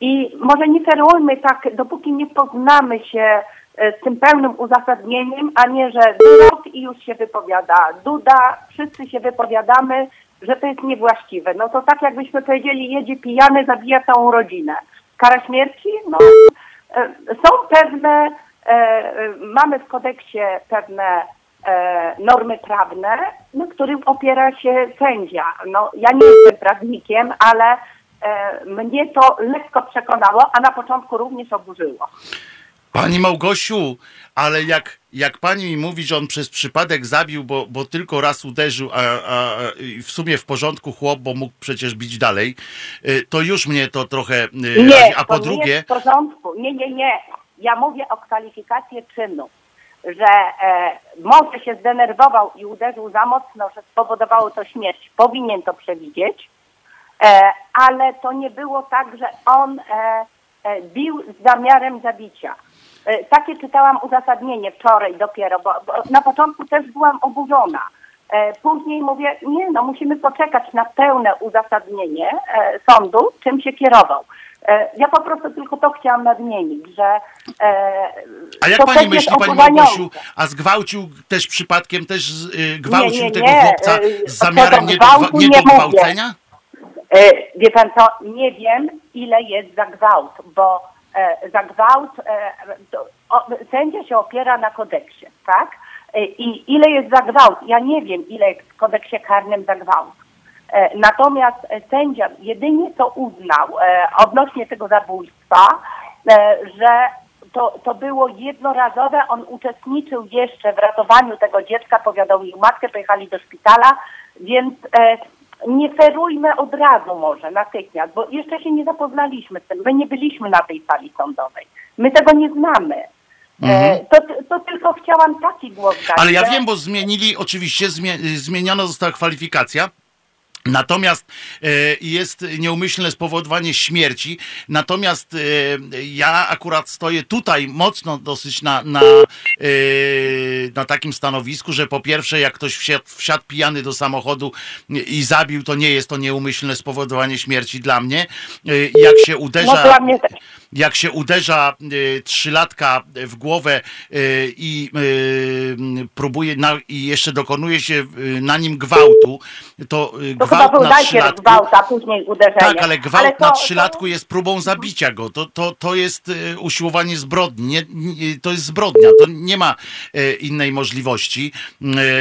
I może nie cerujmy tak, dopóki nie poznamy się e, z tym pełnym uzasadnieniem, a nie, że wyrok i już się wypowiada Duda, wszyscy się wypowiadamy, że to jest niewłaściwe. No to tak jakbyśmy powiedzieli, jedzie pijany, zabija całą rodzinę. Kara śmierci? No, e, są pewne, e, mamy w kodeksie pewne e, normy prawne, na którym opiera się sędzia. No, ja nie jestem prawnikiem, ale mnie to lekko przekonało, a na początku również oburzyło. Pani Małgosiu, ale jak, jak pani mi mówi, że on przez przypadek zabił, bo, bo tylko raz uderzył, a, a w sumie w porządku chłop, bo mógł przecież bić dalej, y, to już mnie to trochę y, Nie, razi. A po nie drugie, jest w porządku. Nie, nie, nie. Ja mówię o kwalifikację czynu, że e, może się zdenerwował i uderzył za mocno, że spowodowało to śmierć. Powinien to przewidzieć, e, ale to nie było tak, że on e, e, bił z zamiarem zabicia. E, takie czytałam uzasadnienie wczoraj dopiero, bo, bo na początku też byłam oburzona. E, Później mówię, nie no, musimy poczekać na pełne uzasadnienie e, sądu, czym się kierował. Ja po prostu tylko to chciałam nadmienić, że A jak pani myśli, pani. Małgosiu, a zgwałcił też przypadkiem, też y, gwałcił Nie, nie, tego nie, chłopca y, z zamiarem nie do, nie nie do gwałcenia? Wie pan co, nie wiem ile jest za gwałt, bo za gwałt e, sędzia się opiera na kodeksie, tak? E, I ile jest za gwałt? Ja nie wiem ile jest w kodeksie karnym za gwałt. E, Natomiast e, sędzia jedynie co uznał e, odnośnie tego zabójstwa, e, że to, to było jednorazowe, on uczestniczył jeszcze w ratowaniu tego dziecka, powiadomił matkę, pojechali do szpitala, więc e, nie ferujmy od razu może natychmiast, bo jeszcze się nie zapoznaliśmy z tym. My nie byliśmy na tej sali sądowej. My tego nie znamy. E, to, to tylko chciałam taki głos dać. Ale ja że- wiem, bo zmienili, oczywiście zmie, zmieniona została kwalifikacja. Natomiast e, jest nieumyślne spowodowanie śmierci. Natomiast e, ja akurat stoję tutaj mocno dosyć na, na, e, na takim stanowisku, że po pierwsze, jak ktoś wsiadł, wsiadł pijany do samochodu i zabił, to nie jest to nieumyślne spowodowanie śmierci dla mnie. Jak się uderza. No. Jak się uderza y, trzylatka w głowę y, i y, próbuje na, i jeszcze dokonuje się na nim gwałtu, to To chyba gwałt był na trzylatku. gwałt, a później uderzenie. Tak, ale gwałt to- na to- trzylatku jest próbą zabicia go. To, to, to jest usiłowanie zbrodni. Nie, nie, to jest zbrodnia. To nie ma innej możliwości.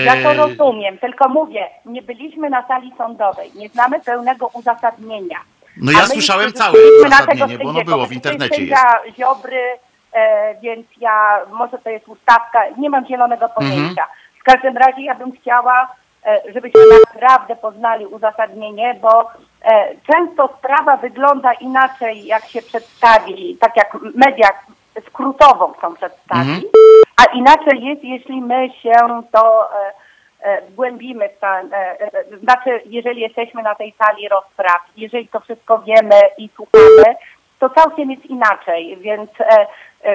Ja to rozumiem, tylko mówię, nie byliśmy na sali sądowej, nie znamy pełnego uzasadnienia. No ja słyszałem całe uzasadnienie, bo ono było w jest internecie sędzia Ziobry, e, więc ja, może to jest ustawka, nie mam zielonego Mhm. pojęcia. W każdym razie ja bym chciała, e, żebyśmy naprawdę poznali uzasadnienie, bo e, często sprawa wygląda inaczej, jak się przedstawi, tak jak media skrótowo chcą przedstawić, a inaczej jest, jeśli my się to e, e, wgłębimy w ten, e, e, znaczy jeżeli jesteśmy na tej sali rozpraw, jeżeli to wszystko wiemy i słuchamy, to całkiem jest inaczej, więc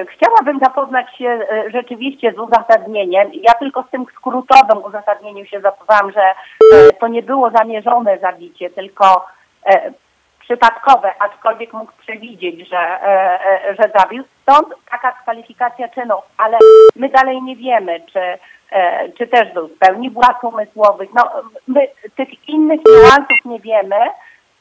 chciałabym zapoznać się rzeczywiście z uzasadnieniem. Ja tylko z tym skrótowym uzasadnieniem się zapoznałam, że to nie było zamierzone zabicie, tylko przypadkowe, aczkolwiek mógł przewidzieć, że, że zabił. Stąd taka kwalifikacja czynów, ale my dalej nie wiemy, czy, czy też był w pełni władz umysłowych. No, my tych innych niuansów nie wiemy,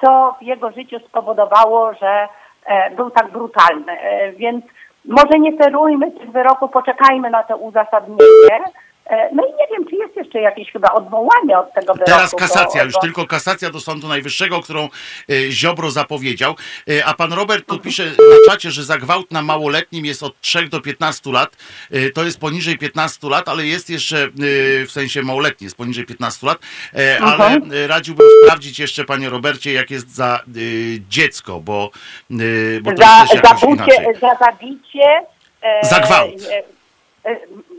co w jego życiu spowodowało, że e, był tak brutalny. E, więc może nie ferujmy tych wyroków, poczekajmy na to uzasadnienie. E, no i nie wiem, czy jest jeszcze jakieś chyba odwołanie od tego wyroku. Teraz kasacja, już tylko kasacja do Sądu Najwyższego, którą e, Ziobro zapowiedział. E, A pan Robert tu pisze na czacie, że za gwałt na małoletnim jest od 3 do 15 lat. To jest poniżej 15 lat, ale jest jeszcze, w sensie małoletni jest poniżej 15 lat, ale e, radziłbym sprawdzić jeszcze, panie Robercie, jak jest za dziecko, bo, bo to za, jest też jakoś zabucie, inaczej. za zabicie. Za gwałt.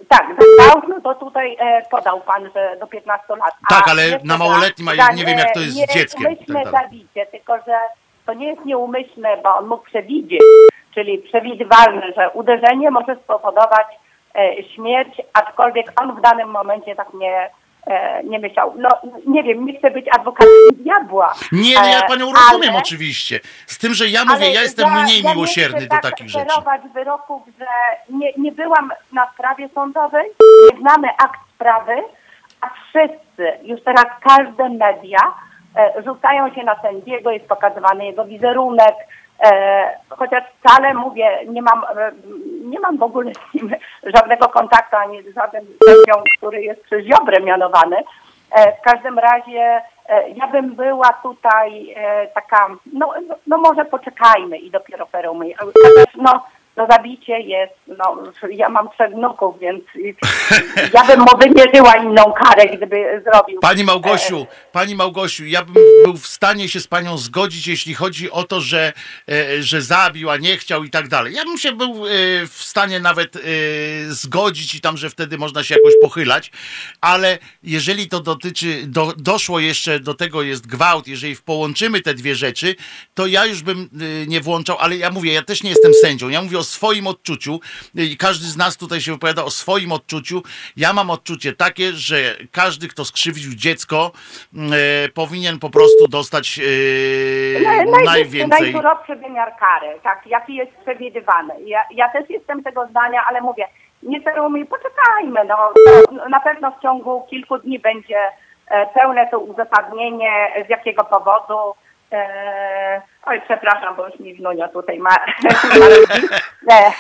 Tak, gwałt, no to tutaj e, podał pan, że do 15 lat. A Tak, ale na małoletnim, a za- nie wiem, jak to jest z nie dzieckiem i tak Nieumyślne dalej. zabicie, tylko że to nie jest nieumyślne, bo on mógł przewidzieć, czyli przewidywalne, że uderzenie może spowodować e, śmierć, aczkolwiek on w danym momencie tak nie, nie myślał. No nie wiem, nie chcę być adwokatem diabła. Nie, nie, ja e, panią rozumiem ale- oczywiście. Z tym, że ja mówię, ja jestem mniej ja miłosierny nie do tak takich rzeczy. oferować wyroków, że nie, nie byłam na sprawie sądowej, nie znamy akt sprawy, a wszyscy, już teraz każde media e, rzucają się na sędziego, jest pokazywany jego wizerunek, e, chociaż wcale mówię, nie mam, e, nie mam w ogóle z nim żadnego kontaktu, ani z żadnym sędzią, który jest przez Ziobrę mianowany. E, w każdym razie e, ja bym była tutaj e, taka, no, no, no może poczekajmy i dopiero ferujmy. Chociaż, No, to zabicie jest, no ja mam trzech wnuków, więc ja bym mu wymierzyła inną karę, gdyby zrobił. Pani Małgosiu, pani Małgosiu, ja bym był w stanie się z panią zgodzić, jeśli chodzi o to, że, e, że zabił, a nie chciał i tak dalej. Ja bym się był e, w stanie nawet e, zgodzić i tam, że wtedy można się jakoś pochylać, ale jeżeli to dotyczy, do, doszło jeszcze do tego jest gwałt, jeżeli połączymy te dwie rzeczy, to ja już bym e, nie włączał, ale ja mówię, ja też nie jestem sędzią, ja mówię o swoim odczuciu i każdy z nas tutaj się wypowiada o swoim odczuciu. Ja mam odczucie takie, że każdy, kto skrzywdził dziecko, e, powinien po prostu dostać e, Naj- najwięcej. Najsurowszy wymiar kary, tak, jaki jest przewidywany. Ja, ja też jestem tego zdania, ale mówię, nie cerujmy, poczekajmy, no, na pewno w ciągu kilku dni będzie e, pełne to uzasadnienie, z jakiego powodu. E, oj, przepraszam, bo już mi wnunia tutaj ma. ma ludzi. e,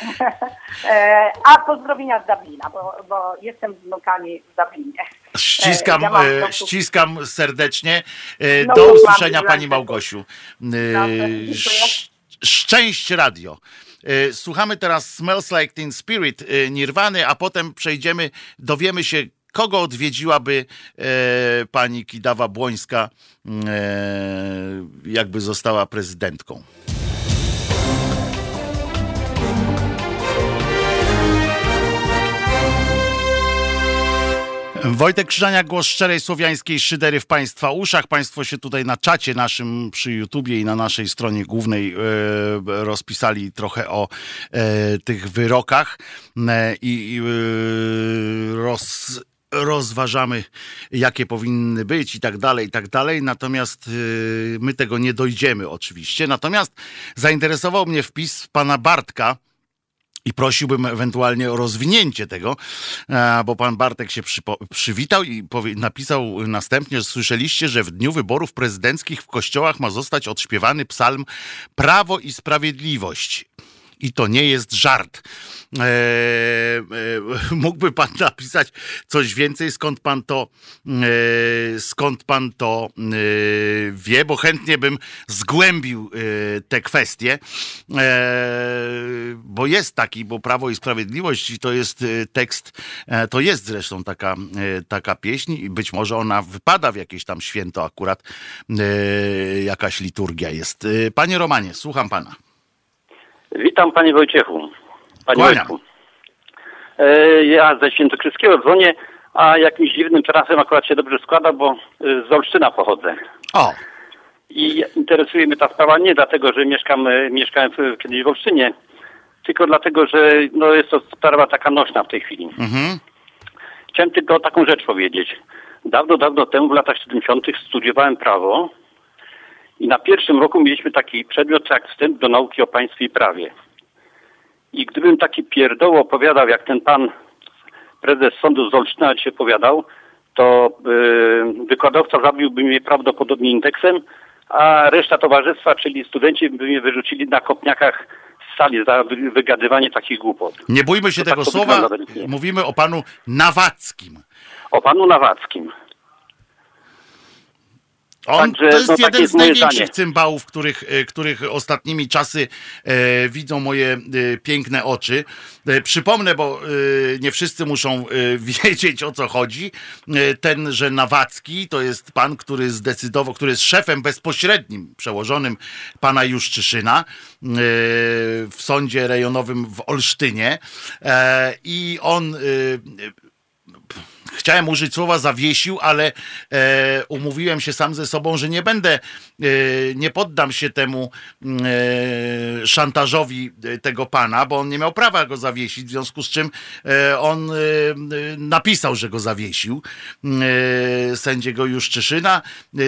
e, a pozdrowienia z Dublina, bo, bo jestem z wnukami w Dublinie. Ściskam, E, ja e, prostu- ściskam serdecznie. E, No, Do usłyszenia Pani Małgosiu. E, dziękuję. sz- Szczęść Radio. E, Słuchamy teraz Smells Like Teen Spirit Nirwany, a potem przejdziemy, dowiemy się, kogo odwiedziłaby e, pani Kidawa Błońska, e, jakby została prezydentką. Wojtek Krzyżania, głos szczerej słowiańskiej szydery w Państwa uszach. Państwo się tutaj na czacie naszym przy YouTubie i na naszej stronie głównej e, rozpisali trochę o e, tych wyrokach e, i i, e, roz, rozważamy, jakie powinny być i tak dalej, i tak dalej. Natomiast y, my tego nie dojdziemy oczywiście. Natomiast zainteresował mnie wpis pana Bartka, i prosiłbym ewentualnie o rozwinięcie tego, e, bo pan Bartek się przywitał i napisał następnie, że słyszeliście, że w dniu wyborów prezydenckich w kościołach ma zostać odśpiewany psalm Prawo i Sprawiedliwość. I to nie jest żart. E, e, mógłby pan napisać coś więcej, skąd pan to, e, skąd pan to e, wie, bo chętnie bym zgłębił te kwestie, bo jest taki, bo Prawo i Sprawiedliwość i to jest tekst, to jest zresztą taka, taka pieśń i być może ona wypada w jakieś tam święto akurat, jakaś liturgia jest. Panie Romanie, słucham pana. Witam panie Wojciechu. Panie Kłaniam. Wojtku. E, ja ze Świętokrzyskiego dzwonię, a jakimś dziwnym trafem akurat się dobrze składa, bo e, z Olsztyna pochodzę. O, I interesuje mnie ta sprawa nie dlatego, że mieszkam, e, mieszkałem kiedyś w Olsztynie, tylko dlatego, że no, jest to sprawa taka nośna w tej chwili. mhm. Chciałem tylko taką rzecz powiedzieć. Dawno, dawno temu, w latach 70. studiowałem prawo i na pierwszym roku mieliśmy taki przedmiot jak wstęp do nauki o państwie i prawie. I gdybym taki pierdoł opowiadał, jak ten pan prezes sądu z Olsztyna się opowiadał, to yy, wykładowca zabiłby mnie prawdopodobnie indeksem, a reszta towarzystwa, czyli studenci, by mnie wyrzucili na kopniakach z sali za wy- wygadywanie takich głupot. Nie bójmy się To tak tego to słowa. Mówimy o panu Nawackim. O panu Nawackim. On Także, to jest no, jeden jest z największych zdanie. cymbałów, których, e, których ostatnimi czasy e, widzą moje e, piękne oczy. E, przypomnę, bo e, nie wszyscy muszą e, wiedzieć o co chodzi. E, tenże Nawacki to jest pan, który zdecydował, który jest szefem bezpośrednim, przełożonym pana Juszczyszyna w sądzie rejonowym w Olsztynie. I on chciałem użyć słowa zawiesił, ale e, umówiłem się sam ze sobą, że nie będę, e, nie poddam się temu e, szantażowi e, tego pana, bo on nie miał prawa go zawiesić, w związku z czym e, on e, napisał, że go zawiesił e, sędziego Juszczyszyna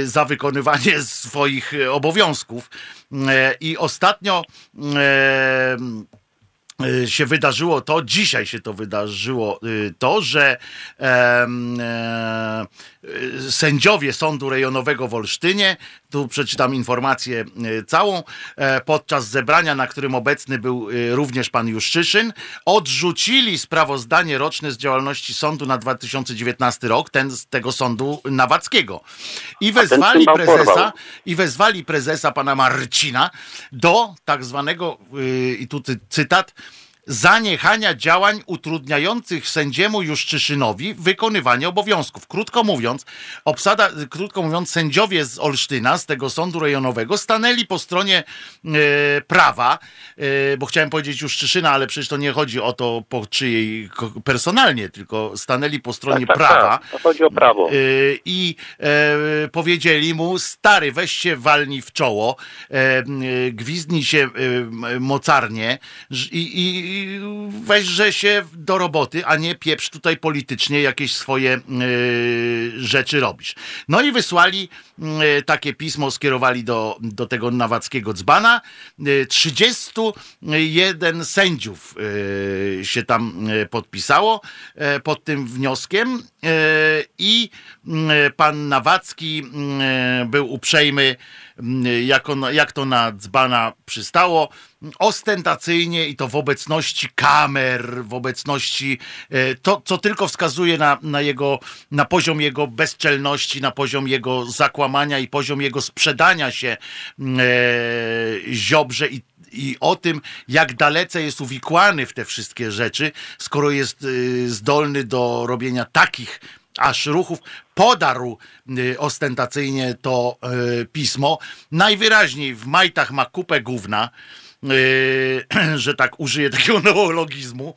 za wykonywanie swoich obowiązków. I ostatnio się wydarzyło to, dzisiaj się to wydarzyło y, to, że e, y, sędziowie Sądu Rejonowego w Olsztynie, tu przeczytam informację y, całą, e, podczas zebrania, na którym obecny był y, również pan Juszczyszyn, odrzucili sprawozdanie roczne z działalności sądu na 2019 rok, ten z tego sądu nawackiego. I wezwali prezesa, i wezwali prezesa pana Marcina do tak zwanego, i tu cy- cytat, zaniechania działań utrudniających sędziemu Juszczyszynowi wykonywanie obowiązków. Krótko mówiąc, obsada, krótko mówiąc, sędziowie z Olsztyna, z tego sądu rejonowego, stanęli po stronie e, prawa, e, bo chciałem powiedzieć Juszczyszyna, ale przecież to nie chodzi o to po czyjej personalnie, tylko stanęli po stronie Tak, tak, prawa. tak. To chodzi o prawo. E, I e, powiedzieli mu, stary, weź się walnij w czoło, e, e, gwizdnij się e, mocarnie i i weźże się do roboty, a nie pieprz tutaj politycznie jakieś swoje e, rzeczy robisz. No i wysłali e, takie pismo, skierowali do, do tego nawackiego dzbana. E, 31 sędziów e, się tam podpisało pod tym wnioskiem i pan Nawacki był uprzejmy, jak, on, jak to na dzbana przystało, ostentacyjnie i to w obecności kamer, w obecności e, to, co tylko wskazuje na, na jego, na poziom jego bezczelności, na poziom jego zakłamania i poziom jego sprzedania się e, Ziobrze i i o tym, jak dalece jest uwikłany w te wszystkie rzeczy, skoro jest y, zdolny do robienia takich aż ruchów, podarł y, ostentacyjnie to y, pismo. Najwyraźniej w majtach ma kupę gówna, y, że tak użyję takiego neologizmu.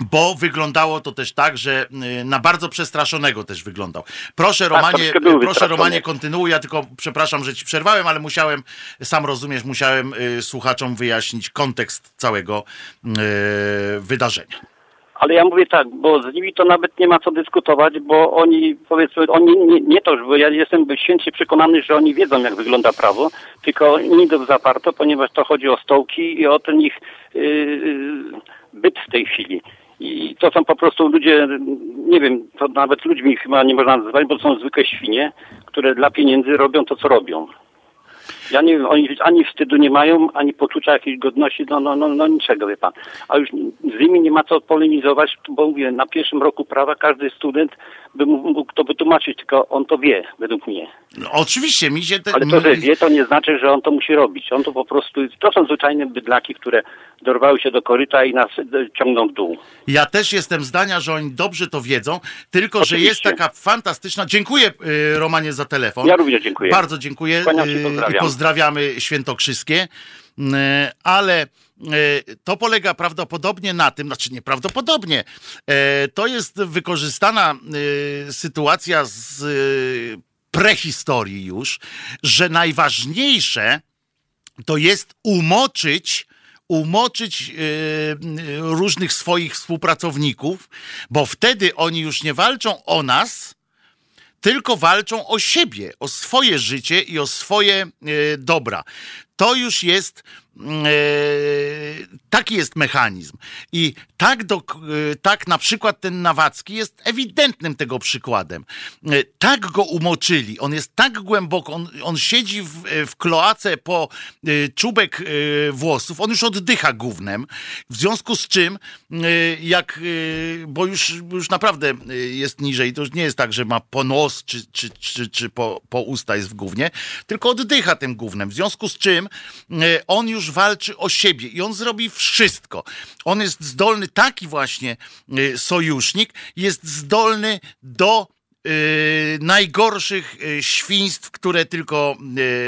Bo wyglądało to też tak, że na bardzo przestraszonego też wyglądał. Proszę Romanie, był proszę. Romanie, kontynuuj. Ja tylko przepraszam, że ci przerwałem, ale musiałem, sam rozumiesz, musiałem słuchaczom wyjaśnić kontekst całego wydarzenia. Ale ja mówię tak, bo z nimi to nawet nie ma co dyskutować, bo oni, powiedzmy, oni nie, nie to, że ja jestem święcie przekonany, że oni wiedzą, jak wygląda prawo, tylko nie do zaparto, ponieważ to chodzi o stołki i o ten ich yy, byt w tej chwili. I to są po prostu ludzie, nie wiem, to nawet ludźmi chyba nie można nazywać, bo są zwykłe świnie, które dla pieniędzy robią to, co robią. Ja nie wiem, oni ani wstydu nie mają, ani poczucia jakiejś godności, no, no, no, no niczego, wie pan. A już z nimi nie ma co polemizować, bo mówię, na pierwszym roku prawa każdy student by mógł, to wytłumaczyć, tylko on to wie, według mnie. No, oczywiście, mi się... Te, Ale to, że wie, to nie znaczy, że on to musi robić. On to po prostu, to są zwyczajne bydlaki, które dorwały się do koryta i nas ciągną w dół. Ja też jestem zdania, że oni dobrze to wiedzą, tylko że Oczywiście. jest taka fantastyczna. Dziękuję y, Romanie za telefon. Ja również dziękuję. Bardzo dziękuję Kłaniam się, y, pozdrawiam. Pozdrawiamy świętokrzyskie. Y, Ale y, to polega prawdopodobnie na tym, znaczy nieprawdopodobnie, y, to jest wykorzystana sytuacja z prehistorii już, że najważniejsze to jest umoczyć umoczyć różnych swoich współpracowników, bo wtedy oni już nie walczą o nas, tylko walczą o siebie, o swoje życie i o swoje e, dobra. To już jest taki jest mechanizm. I tak, do, e, tak na przykład ten Nawacki jest ewidentnym tego przykładem. E, tak go umoczyli, on jest tak głęboko, on, on siedzi w, e, w kloace po e, czubek e, włosów, on już oddycha gównem, w związku z czym, e, jak, e, bo już, już naprawdę e, jest niżej, to już nie jest tak, że ma po nos czy, czy, czy, czy po, po usta jest w gównie, tylko oddycha tym gównem, w związku z czym e, on już walczy o siebie i on zrobi wszystko. On jest zdolny, taki właśnie e, sojusznik, jest zdolny do e, najgorszych e, świństw, które tylko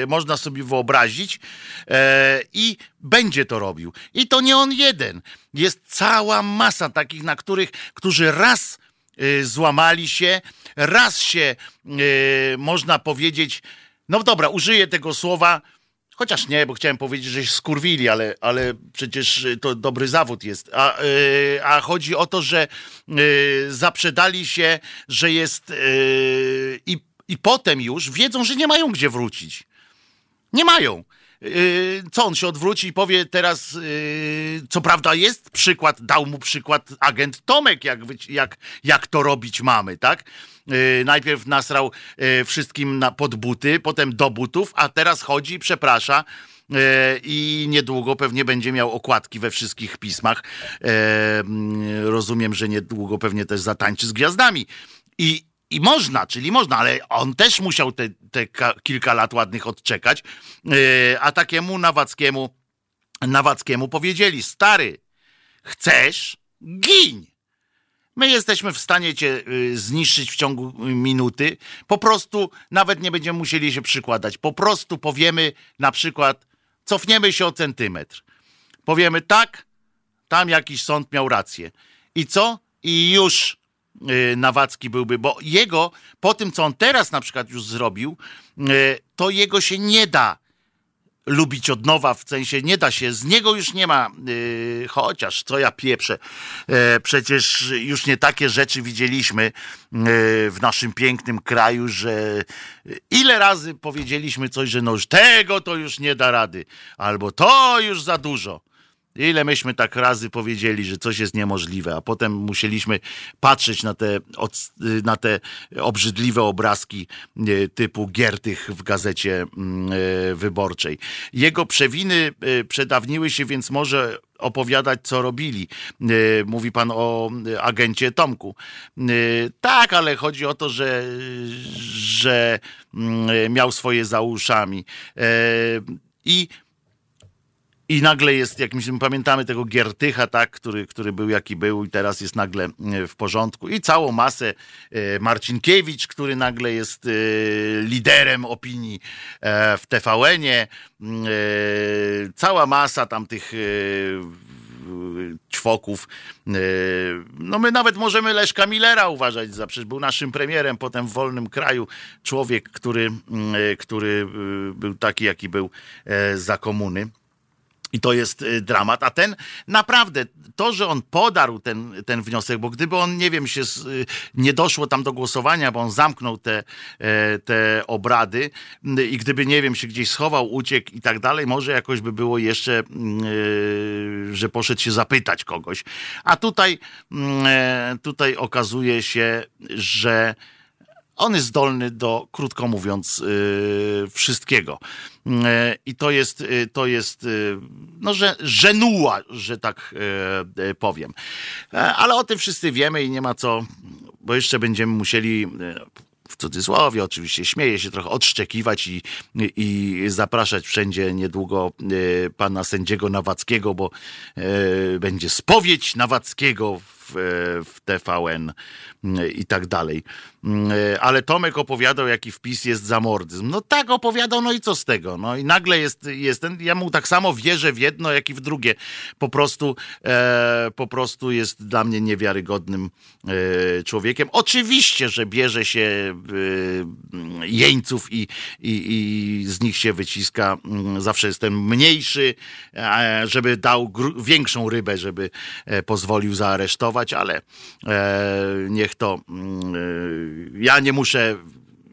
można sobie wyobrazić e, i będzie to robił. I to nie on jeden. Jest cała masa takich, na których, którzy raz złamali się, raz się, można powiedzieć, no dobra, użyję tego słowa, Chociaż nie, bo chciałem powiedzieć, że się skurwili, ale, ale przecież y, to dobry zawód jest. A, y, a chodzi o to, że y, zaprzedali się, że jest y, i, i potem już wiedzą, że nie mają gdzie wrócić. Nie mają. Yy, Co on się odwróci i powie teraz, yy, co prawda jest przykład, dał mu przykład agent Tomek, jak, jak, jak to robić mamy, tak? Yy, Najpierw nasrał wszystkim na pod buty, potem do butów, a teraz chodzi i przeprasza. I niedługo pewnie będzie miał okładki we wszystkich pismach. Rozumiem, że niedługo pewnie też zatańczy z gwiazdami. I, i można, czyli można, ale on też musiał te, te ka- kilka lat ładnych odczekać. Yy, a takiemu Nawackiemu Nawackiemu powiedzieli: Stary, chcesz? Gin! My jesteśmy w stanie cię y, zniszczyć w ciągu minuty. Po prostu nawet nie będziemy musieli się przykładać. Po prostu powiemy na przykład, cofniemy się o centymetr. Powiemy tak, tam jakiś sąd miał rację. I co? I już Nawacki byłby, bo jego, po tym co on teraz na przykład już zrobił, y, to jego się nie da lubić od nowa, w sensie nie da się, z niego już nie ma, yy, chociaż co ja pieprzę, przecież już nie takie rzeczy widzieliśmy w naszym pięknym kraju, że ile razy powiedzieliśmy coś, że no już tego to już nie da rady, albo to już za dużo. Ile myśmy tak razy powiedzieli, że coś jest niemożliwe, a potem musieliśmy patrzeć na te, na te obrzydliwe obrazki e, typu Giertych w gazecie mm, e, wyborczej. Jego przewiny e, przedawniły się, więc może opowiadać, co robili. Mówi pan o agencie Tomku. Tak, ale chodzi o to, że, że mm, miał swoje za uszami. I i nagle jest jakimś, pamiętamy tego Giertycha, tak, który, który był jaki był i teraz jest nagle e, w porządku. I całą masę e, Marcinkiewicz, który nagle jest e, liderem opinii w TVN-ie. Cała masa tam tych ćwoków. No my nawet możemy Leszka Millera uważać za, przecież był naszym premierem, potem w wolnym kraju człowiek, który, który był taki, jaki był za komuny. I to jest y, dramat. A ten naprawdę, to, że on podarł ten, ten wniosek, bo gdyby on, nie wiem, się y, nie doszło tam do głosowania, bo on zamknął te, e, te obrady y, i gdyby, nie wiem, się gdzieś schował, uciekł i tak dalej, może jakoś by było jeszcze, że poszedł się zapytać kogoś. A tutaj, e, tutaj okazuje się, że on jest zdolny do, krótko mówiąc, wszystkiego. E, I to jest, e, to jest e, no, że, żenuła, że tak powiem. Ale o tym wszyscy wiemy i nie ma co, bo jeszcze będziemy musieli w cudzysłowie oczywiście, śmieje się trochę, odszczekiwać i, i zapraszać wszędzie niedługo pana sędziego Nawackiego, bo będzie spowiedź Nawackiego w, w TVN i tak dalej. Ale Tomek opowiadał, jaki wpis jest zamordyzm. No tak opowiadał, no i co z tego? No i nagle jest, jest ten, ja mu tak samo wierzę w jedno, jak i w drugie. Po prostu, e, po prostu jest dla mnie niewiarygodnym e, człowiekiem. Oczywiście, że bierze się e, jeńców i, i, i z nich się wyciska. Zawsze jestem mniejszy, e, żeby dał większą rybę, żeby e, pozwolił zaaresztować, ale e, niech to mm, ja nie muszę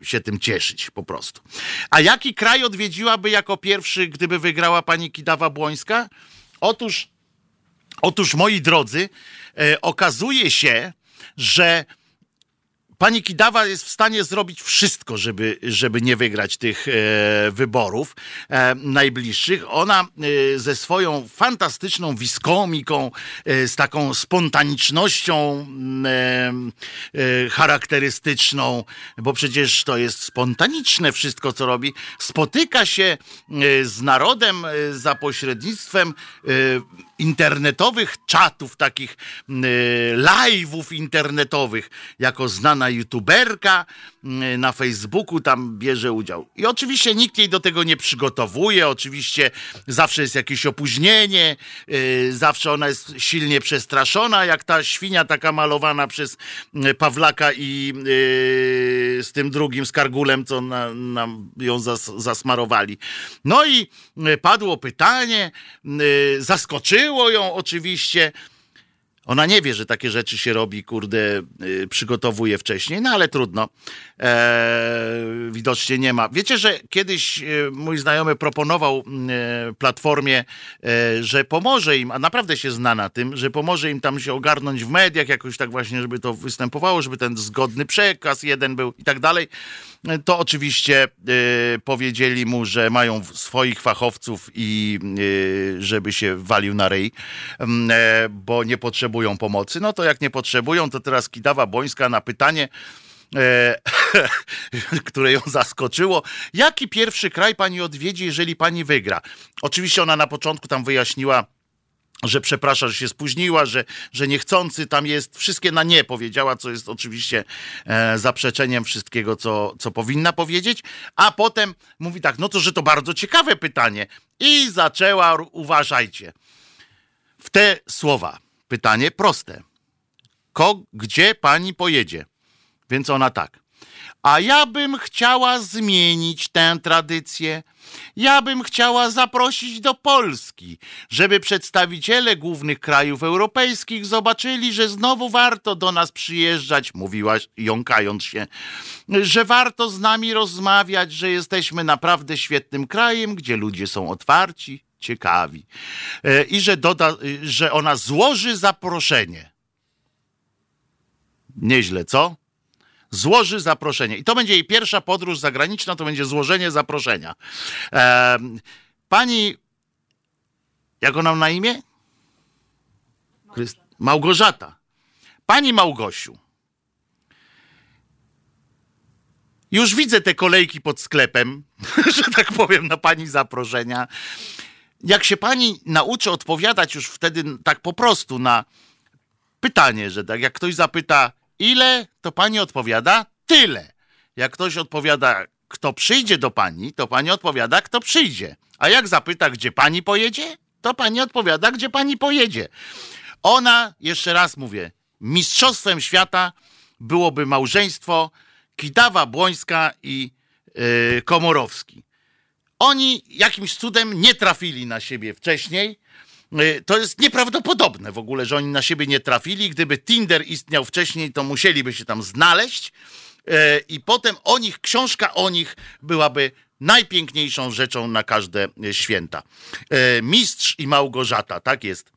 się tym cieszyć po prostu. A jaki kraj odwiedziłaby jako pierwszy, gdyby wygrała pani Kidawa-Błońska? Otóż, otóż moi drodzy, e, okazuje się, że Pani Kidawa jest w stanie zrobić wszystko, żeby, żeby nie wygrać tych e, wyborów e, najbliższych. Ona e, ze swoją fantastyczną wiskomiką, e, z taką spontanicznością mm, e, e, charakterystyczną, bo przecież to jest spontaniczne wszystko, co robi, spotyka się z narodem za pośrednictwem internetowych czatów, takich live'ów internetowych, jako znana youtuberka na Facebooku tam bierze udział. I oczywiście nikt jej do tego nie przygotowuje, oczywiście zawsze jest jakieś opóźnienie, zawsze ona jest silnie przestraszona, jak ta świnia taka malowana przez Pawlaka i z tym drugim, z Kargulem, co nam na ją zas, zasmarowali. No i padło pytanie, zaskoczyło ją oczywiście, ona nie wie, że takie rzeczy się robi, kurde, yy, przygotowuje wcześniej, no ale trudno. Eee, widocznie nie ma. Wiecie, że kiedyś yy, mój znajomy proponował yy, platformie, e, że pomoże im, a naprawdę się zna na tym, że pomoże im tam się ogarnąć w mediach, jakoś tak właśnie, żeby to występowało, żeby ten zgodny przekaz jeden był i tak dalej. To oczywiście e, powiedzieli mu, że mają swoich fachowców i e, żeby się walił na rej, bo nie potrzebują potrzebują pomocy, no to jak nie potrzebują, to teraz Kidawa Bońska na pytanie, e, które ją zaskoczyło. Jaki pierwszy kraj pani odwiedzi, jeżeli pani wygra? Oczywiście ona na początku tam wyjaśniła, że przeprasza, że się spóźniła, że, że niechcący tam jest. Wszystkie na nie powiedziała, co jest oczywiście e, zaprzeczeniem wszystkiego, co, co powinna powiedzieć. A potem mówi tak, no to, że to bardzo ciekawe pytanie. I zaczęła, uważajcie, w te słowa. Pytanie proste. Ko, gdzie pani pojedzie? Więc ona tak. A ja bym chciała zmienić tę tradycję. Ja bym chciała zaprosić do Polski, żeby przedstawiciele głównych krajów europejskich zobaczyli, że znowu warto do nas przyjeżdżać, mówiła jąkając się, że warto z nami rozmawiać, że jesteśmy naprawdę świetnym krajem, gdzie ludzie są otwarci, ciekawi. E, I że, doda, że ona złoży zaproszenie. Nieźle, co? złoży zaproszenie. I to będzie jej pierwsza podróż zagraniczna, to będzie złożenie zaproszenia. E, pani, jak ona na imię? Małgorzata. Pani Małgosiu. Już widzę te kolejki pod sklepem, że tak powiem, na pani zaproszenia. Jak się pani nauczy odpowiadać już wtedy tak po prostu na pytanie, że tak jak ktoś zapyta, Ile? To pani odpowiada tyle. Jak ktoś odpowiada, kto przyjdzie do pani, to pani odpowiada, kto przyjdzie. A jak zapyta, gdzie pani pojedzie, to pani odpowiada, gdzie pani pojedzie. Ona, jeszcze raz mówię, mistrzostwem świata byłoby małżeństwo Kidawa Błońska i yy, Komorowski. Oni jakimś cudem nie trafili na siebie wcześniej, Y, to jest nieprawdopodobne w ogóle, że oni na siebie nie trafili. Gdyby Tinder istniał wcześniej, to musieliby się tam znaleźć. Y, I potem o nich, książka o nich byłaby najpiękniejszą rzeczą na każde święta. Y, Mistrz i Małgorzata, tak jest.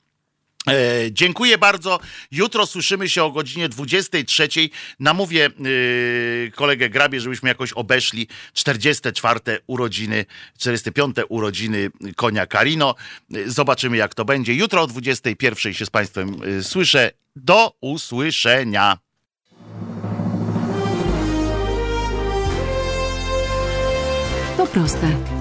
E, dziękuję bardzo. Jutro słyszymy się o godzinie 23. Namówię e, kolegę Grabie, żebyśmy jakoś obeszli 44. urodziny, 45. urodziny konia Karino. E, zobaczymy jak to będzie. Jutro o 21. się z Państwem słyszę. Do usłyszenia. To proste.